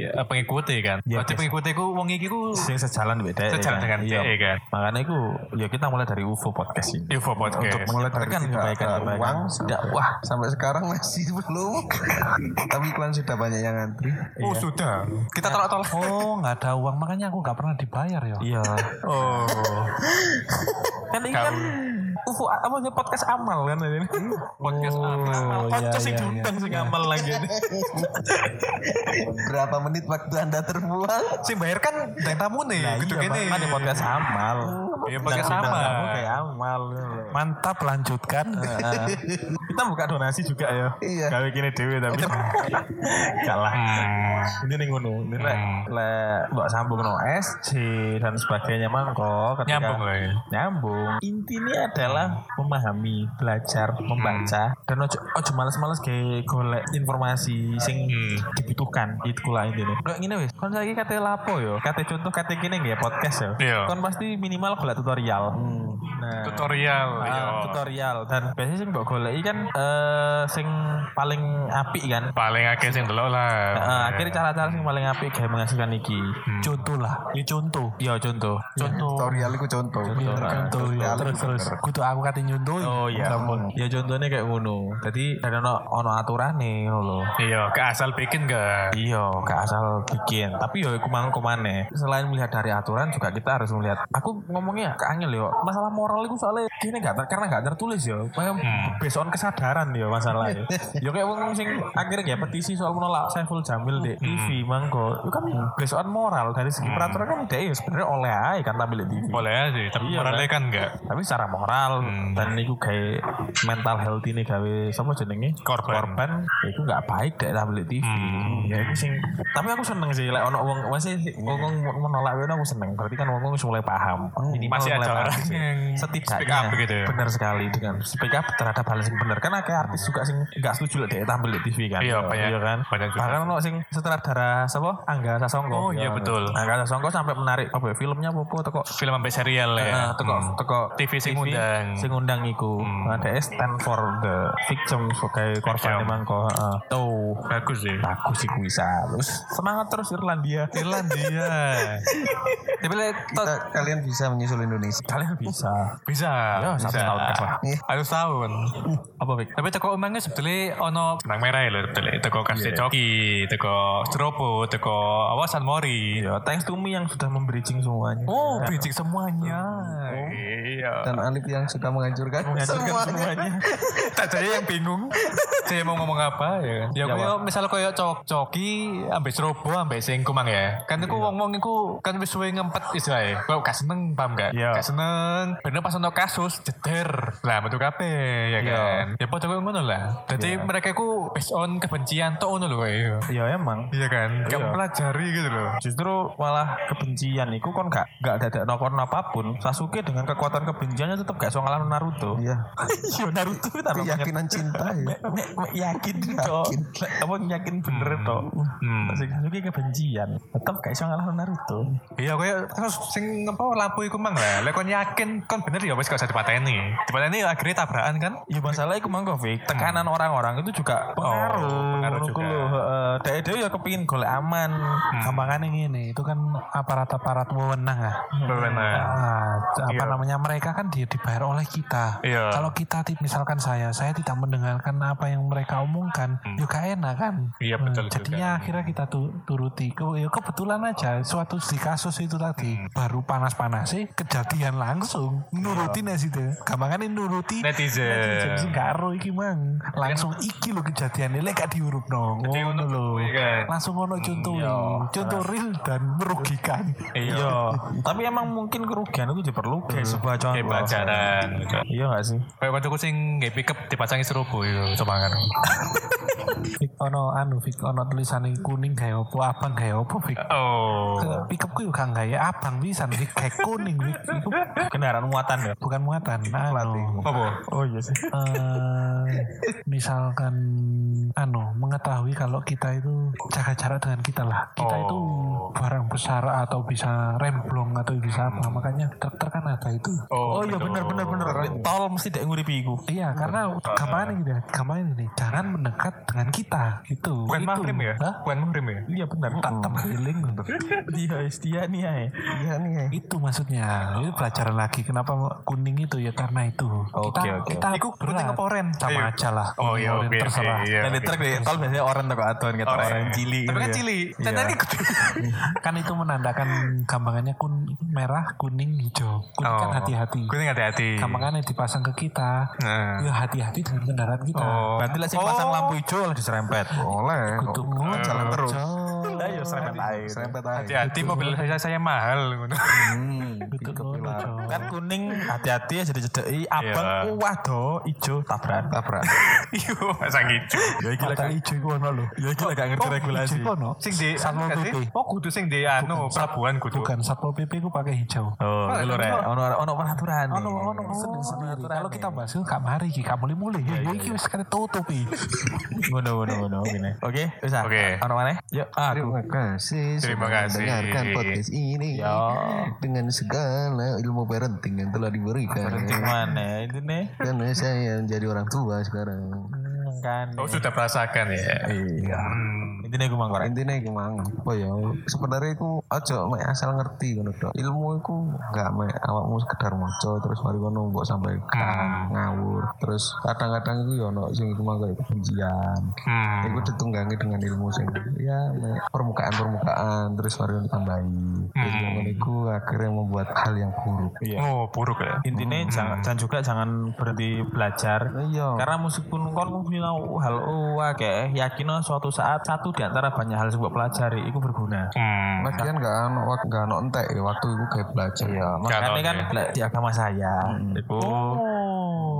eh, pengikuti kan. Iya, Berarti pengikuti ku wong iki ku Sing sejalan beda. Sejalan dengan iya. DE kan. Makanya itu ya kita mulai dari UFO podcast ini. info podcast. Untuk menyebarkan tidak kebaikan ada kebaikan. uang, Tidak, wah Sampai sekarang masih belum. Tapi iklan sudah banyak yang ngantri. Oh sudah. Kita tolak-tolak. oh nggak ada uang makanya aku nggak pernah dibayar ya Iya. <laughs> Oh. kan ini kan UFO apa sih podcast amal kan ini. Podcast apa? oh Konco sing iya, iya. diundang sing amal lagi ini. Berapa menit waktu anda terbuang? Sing bayar kan dari tamu nih. Nah, Gitu iya, gini. kan di podcast amal. Iya, podcast amal. kayak amal. mantap lanjutkan Heeh. kita buka donasi juga ya. Iya. Gawe gini dewe tapi kalah. Hmm. Ini nih ngono. Ini lek Hmm. lek mbok sambung no SC dan sebagainya mangko ketika Nyambung lah ya. nyambung intinya adalah memahami belajar membaca dan ojo ojo males-males kayak golek informasi sing Hmm. dibutuhkan itu lah ini kayak gini wis. Kan saya kata lapo yo? Kata contoh kata gini nggak ya podcast yo. Iya. kan pasti minimal golek tutorial. Nah. Tutorial. Iya. tutorial. Dan biasanya sing mbok goleki kan eh sing paling apik kan? Paling akeh sing delok lah. Heeh, akhirnya cara-cara sing paling apik kayak menghasilkan iki. Contoh lah. Ya contoh. Iya contoh. Contoh. Tutorial itu contoh. Iya, contoh ya terus terus kudu aku kata nyontoh Oh iya. Ya contohnya kayak ngono. Jadi ada ono ono aturan nih lho. Iya, ke asal bikin gak? Iya, gak asal bikin. Tapi yo iku mang komane. Selain melihat dari aturan juga kita harus melihat. Aku ngomongnya ke angel yo. Masalah moral itu soalnya gini gak ter- karena gak tertulis yo. Kayak based on kesadaran yo masalah yo. yo kayak wong sing akhirnya ya petisi soal menolak Saiful Jamil di TV mangko. Itu kan based on moral dari segi peraturan kan dia ya sebenarnya oleh aja kan tampil di TV. Boleh aja, tapi Iya, moralnya kan? kan enggak. tapi secara moral dan itu kayak mental health ini gawe sama jenenge? Korban. korban. Ya itu nggak baik tampil di TV ya itu sing tapi aku seneng sih like ono wong masih wong wong menolak itu aku seneng. Berarti kan wong mulai paham. Minimal Masih mulai ada orang yang setidaknya speak up gitu ya. benar sekali dengan speak up terhadap hal yang benar karena kayak artis juga sing nggak setuju lah tampil di TV kan. Iya, banyak- iya kan? banyak juga. bahkan ono sing sutradara siapa Angga Sasongko. Oh, iya, betul. Angga Sasongko sampai menarik apa ya, filmnya apa teko Film sampai serial ya. Heeh, teko teko TV sing ngundang. sing ngundang iku. Nah, dia stand for the victim sebagai korban Victim. emang kok. Heeh. Tuh. Bagus sih. Bagus sih bisa. Terus semangat terus Irlandia. Irlandia. <laughs> Tapi Kita, kalian bisa menyusul Indonesia. Kalian bisa. Bisa. Ya, satu bisa. tahun kas lah. Harus tahun. Apa Fik? Tapi teko omangnya sebetulnya ono benang merah ya lho sebetulnya. Teko kasih coki, teko strobo, teko awasan mori. Ya, thanks to me yang sudah membridging semuanya. Oh, bridging semuanya. Iya. Dan Alif yang sudah menghancurkan, Menghancurkan semuanya. semuanya. <laughs> Tak saya yang bingung. saya mau ngomong apa ya kan? Ya, Ya, misalnya kayak cok coki ambek strobo ambek sing kumang ya. Kan iku wong-wong iku kan wis suwe ngempet istilahnya. Kok gak seneng paham gak? Iya. Gak seneng. Bener pas ono kasus jeder. Lah metu kabeh ya Iya. kan. Ya padha koyo ngono lah. Jadi mereka iku based on kebencian tok ngono lho kayak. Ya emang. Iya kan? Gak Iya. pelajari gitu loh. Justru malah kebencian itu kan gak gak ada nokon apa pun. Sasuke dengan kekuatan kebenciannya tetap gak so ngalahin Naruto. Iya. Iya <laughs> Naruto itu taruh Keyakinan cinta ya. Me, me, yakin toh. Apa yakin bener toh. Hmm. Sing Sasuke kebencian. Tetap gak iso ngalahin Naruto. Iya kayak terus sing apa lampu iku mang lah. Lek kon yakin kon bener ya wis gak usah dipateni. Dipateni akhirnya tabrakan kan? Ya masalah iku mangko Fik. Tekanan orang-orang itu juga pengaruh. Oh, pengaruh Ngono juga. heeh. Dek dhewe ya kepengin golek aman. Gampangannya gini, itu kan aparat-aparat wewenang ya. Ah, apa Iya. namanya mereka kan dia dibayar oleh kita. Iya. Kalau kita misalkan saya, saya tidak mendengarkan apa yang mereka omongkan, ya gak enak kan. Iya, Hmm, betul Jadinya akhirnya kita tu- turuti. Ke- ya kebetulan aja suatu di kasus itu tadi Hmm. baru panas-panas sih kejadian langsung nurutin ya situ. Gampangannya nuruti Netizen. netizen sih karo iki mang. Langsung iki lo kejadiannya lek gak diurup no. Jadi Ngono lho. kuwi kan. Langsung ngono contoh. Contoh real dan merugikan. Iya. Tapi emang mungkin kerugian itu diperlukan sebuah contoh. Kayak pelajaran gitu. Iya gak sih? Kayak waktu aku sing nggak pick up dipasangi serupu itu coba kan. Fik ono anu Fik ono tulisannya kuning kayak opo abang kayak opo Fik. Oh. Pickup ku juga kayak abang bisa Fik kayak kuning Fik. <laughs> Kendaraan muatan ya. bukan muatan anu. Apa? Oh iya sih. eh, misalkan anu mengetahui kalau kita itu jaga jarak dengan kita lah kita Oh. itu barang besar atau bisa remblong atau bisa apa makanya truk kan ada itu Oh, iya benar benar benar. Tol mesti dek nguripi iku. iya karena gampangnya gitu ya gampangnya gini jangan mendekat dengan kita gitu Bukan itu mahrim ya? Hah? Bukan mahrim ya? Iya benar. tak tak feeling Iya, dia nih ya. Iya nih. ya. itu maksudnya itu pelajaran lagi kenapa kuning itu ya karena itu Oke, kita, oke. kita Iku putih apa oren? sama Iya. aja lah Oh iya oke. terserah iya, Dan di di tol biasanya orang toko adon gitu. Orang cili. Tapi kan gitu ya. cili. Iya. <laughs> kan itu menandakan gampangannya kun merah kuning hijau kuning kan Oh. hati-hati Kuning hati-hati. Gampangannya dipasang ke kita Nah. ya hati-hati dengan kendaraan kita Oh. Berarti lah sing pasang lampu hijau lah diserempet. Boleh. Kudu ngono, Jalan terus. Lah ya serempet air. Serempet. Hati-hati mobil saya saya mahal. Hmm. Ngono, Cok. Kan kuning hati-hati ya jadi cedeki abang Iya. wah do hijau tabrak. Tabrak. <laughs> Iya, pasang hijau. Ya iki lah Padahal hijau itu ono lho Ya iki lah gak ngerti regulasi. hijau ono Sing di Satpol anu? PP Oh, kudu sing di anu pelabuhan kudu. bukan satpol pp ku pakai hijau Oh, lho rek. Ono ono peraturan. ono ono sendiri kalau kita bahas itu gak mari iki gak mulai mulai ya iki wis kene tutup iki Ngono ngono ngono gini. Oke, bisa. Oke. Ono mana? Yuk, aku. Terima kasih Terima kasih. mendengarkan podcast ini Ya. dengan segala ilmu parenting yang telah diberikan. Berhenti mana? Itu nih. Karena saya menjadi orang tua sekarang. Hmm, kan. Oh, sudah merasakan ya. Iya. Hmm. Nih gue mangkorek. Intinya iku mang. Oh ya, sebenarnya iku aja mek asal ngerti ngono tok. Ilmu iku enggak mek awakmu sekedar maca terus mari ngono mbok sampai Hmm. ngawur. Terus kadang-kadang iku ya ono sing iku mang kayak kebencian. Hmm. Iku ditunggangi dengan ilmu sing ya permukaan-permukaan terus mari ditambahi. Terus Hmm. ngono iku akhirnya membuat hal yang buruk. Iya. Oh, buruk ya. Intinya jangan dan juga jangan berhenti belajar. Iya. Karena meskipun kon punya hal oh, kayak yakin suatu saat satu di antara banyak hal yang sebuah pelajari itu berguna. Hmm. Lagian gak ono wak- gak ono entek ya waktu itu kayak belajar. Iya, makanya Kalau, kan ya. bela- di agama saya itu Oh,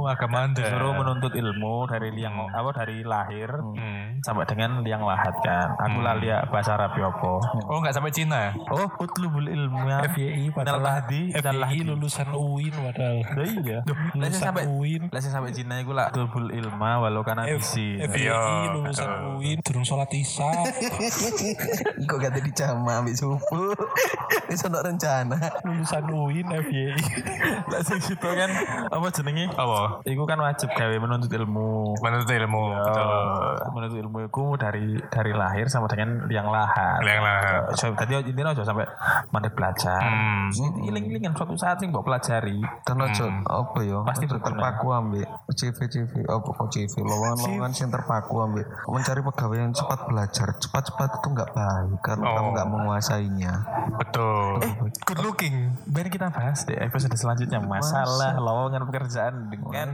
agama Anda. disuruh menuntut ilmu dari liang apa dari lahir Hmm. sampai dengan liang lahat kan. Aku lah lihat bahasa Arab ya apa. Oh, enggak sampai Cina. Oh, utlubul ilmu ya. FYI Minal lahdi. FYI lulusan UIN padahal iya. <laughs> Lulusan sampai UIN lah sing sampai Cina iku lah utlubul ilma walau kana bisi. FYI Iya. lulusan UIN durung sholat isya <laughs> Kok gak di jama ambil subuh. <laughs> Wis ono rencana. lulusan UIN FYI Lah sing situ kan apa jenenge? Apa? Iku kan wajib gawe menuntut ilmu. Menuntut ilmu. Betul. Eh, menuntut ilmu itu dari dari lahir sama dengan liang lahat. Liang lahat. So, tadi intinya aja sampai mandek belajar. Hmm. Iling-ilingan suatu saat sih mbok pelajari. Dan aja apa ya? Pasti terpaku ambek CV CV apa kok CV lowongan-lowongan sing terpaku ambek mencari pegawai yang cepat belajar. Cepat-cepat itu enggak baik karena kamu Oh. enggak menguasainya. Betul. Good looking. Biar kita bahas di episode selanjutnya masalah lowongan pekerjaan dengan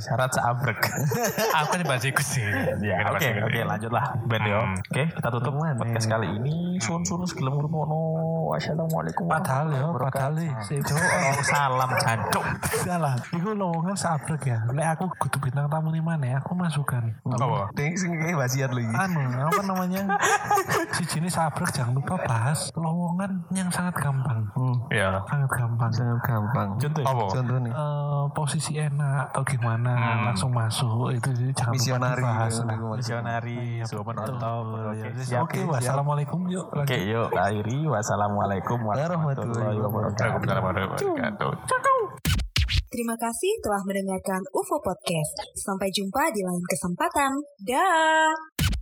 syarat seabrek. <laughs> Aku nih bahas ikut sih. ya, oke, oke, lanjutlah Ben yo. Hmm. Oke, kita tutup podcast kali ini. Sun sun segala ngono. Wassalamualaikum Padahal ya, padahal nih. Si <laughs> Oh, salam jancuk. Salah. Iku lowongan sabrek ya. Lek aku kudu bintang tamu nih mana ya, aku masukkan. Apa? Ding sing kayak wasiat lagi. Anu, apa namanya? <laughs> si jenis sabrek jangan lupa bahas lowongan yang sangat gampang. Ya. Sangat gampang. Sangat gampang. Contoh. Apa? Contoh nih. Eh, posisi enak atau gimana langsung masuk itu jadi jangan Misionari lupa dibahas gitu, gitu. Misionari, Otto. Oke, wassalamualaikum yuk. Oke, yuk akhiri. Wassalamualaikum warahmatullahi wabarakatuh. Waalaikumsalam warahmatullahi wabarakatuh. Terima kasih telah mendengarkan UFO Podcast. Sampai jumpa di lain kesempatan. Dah.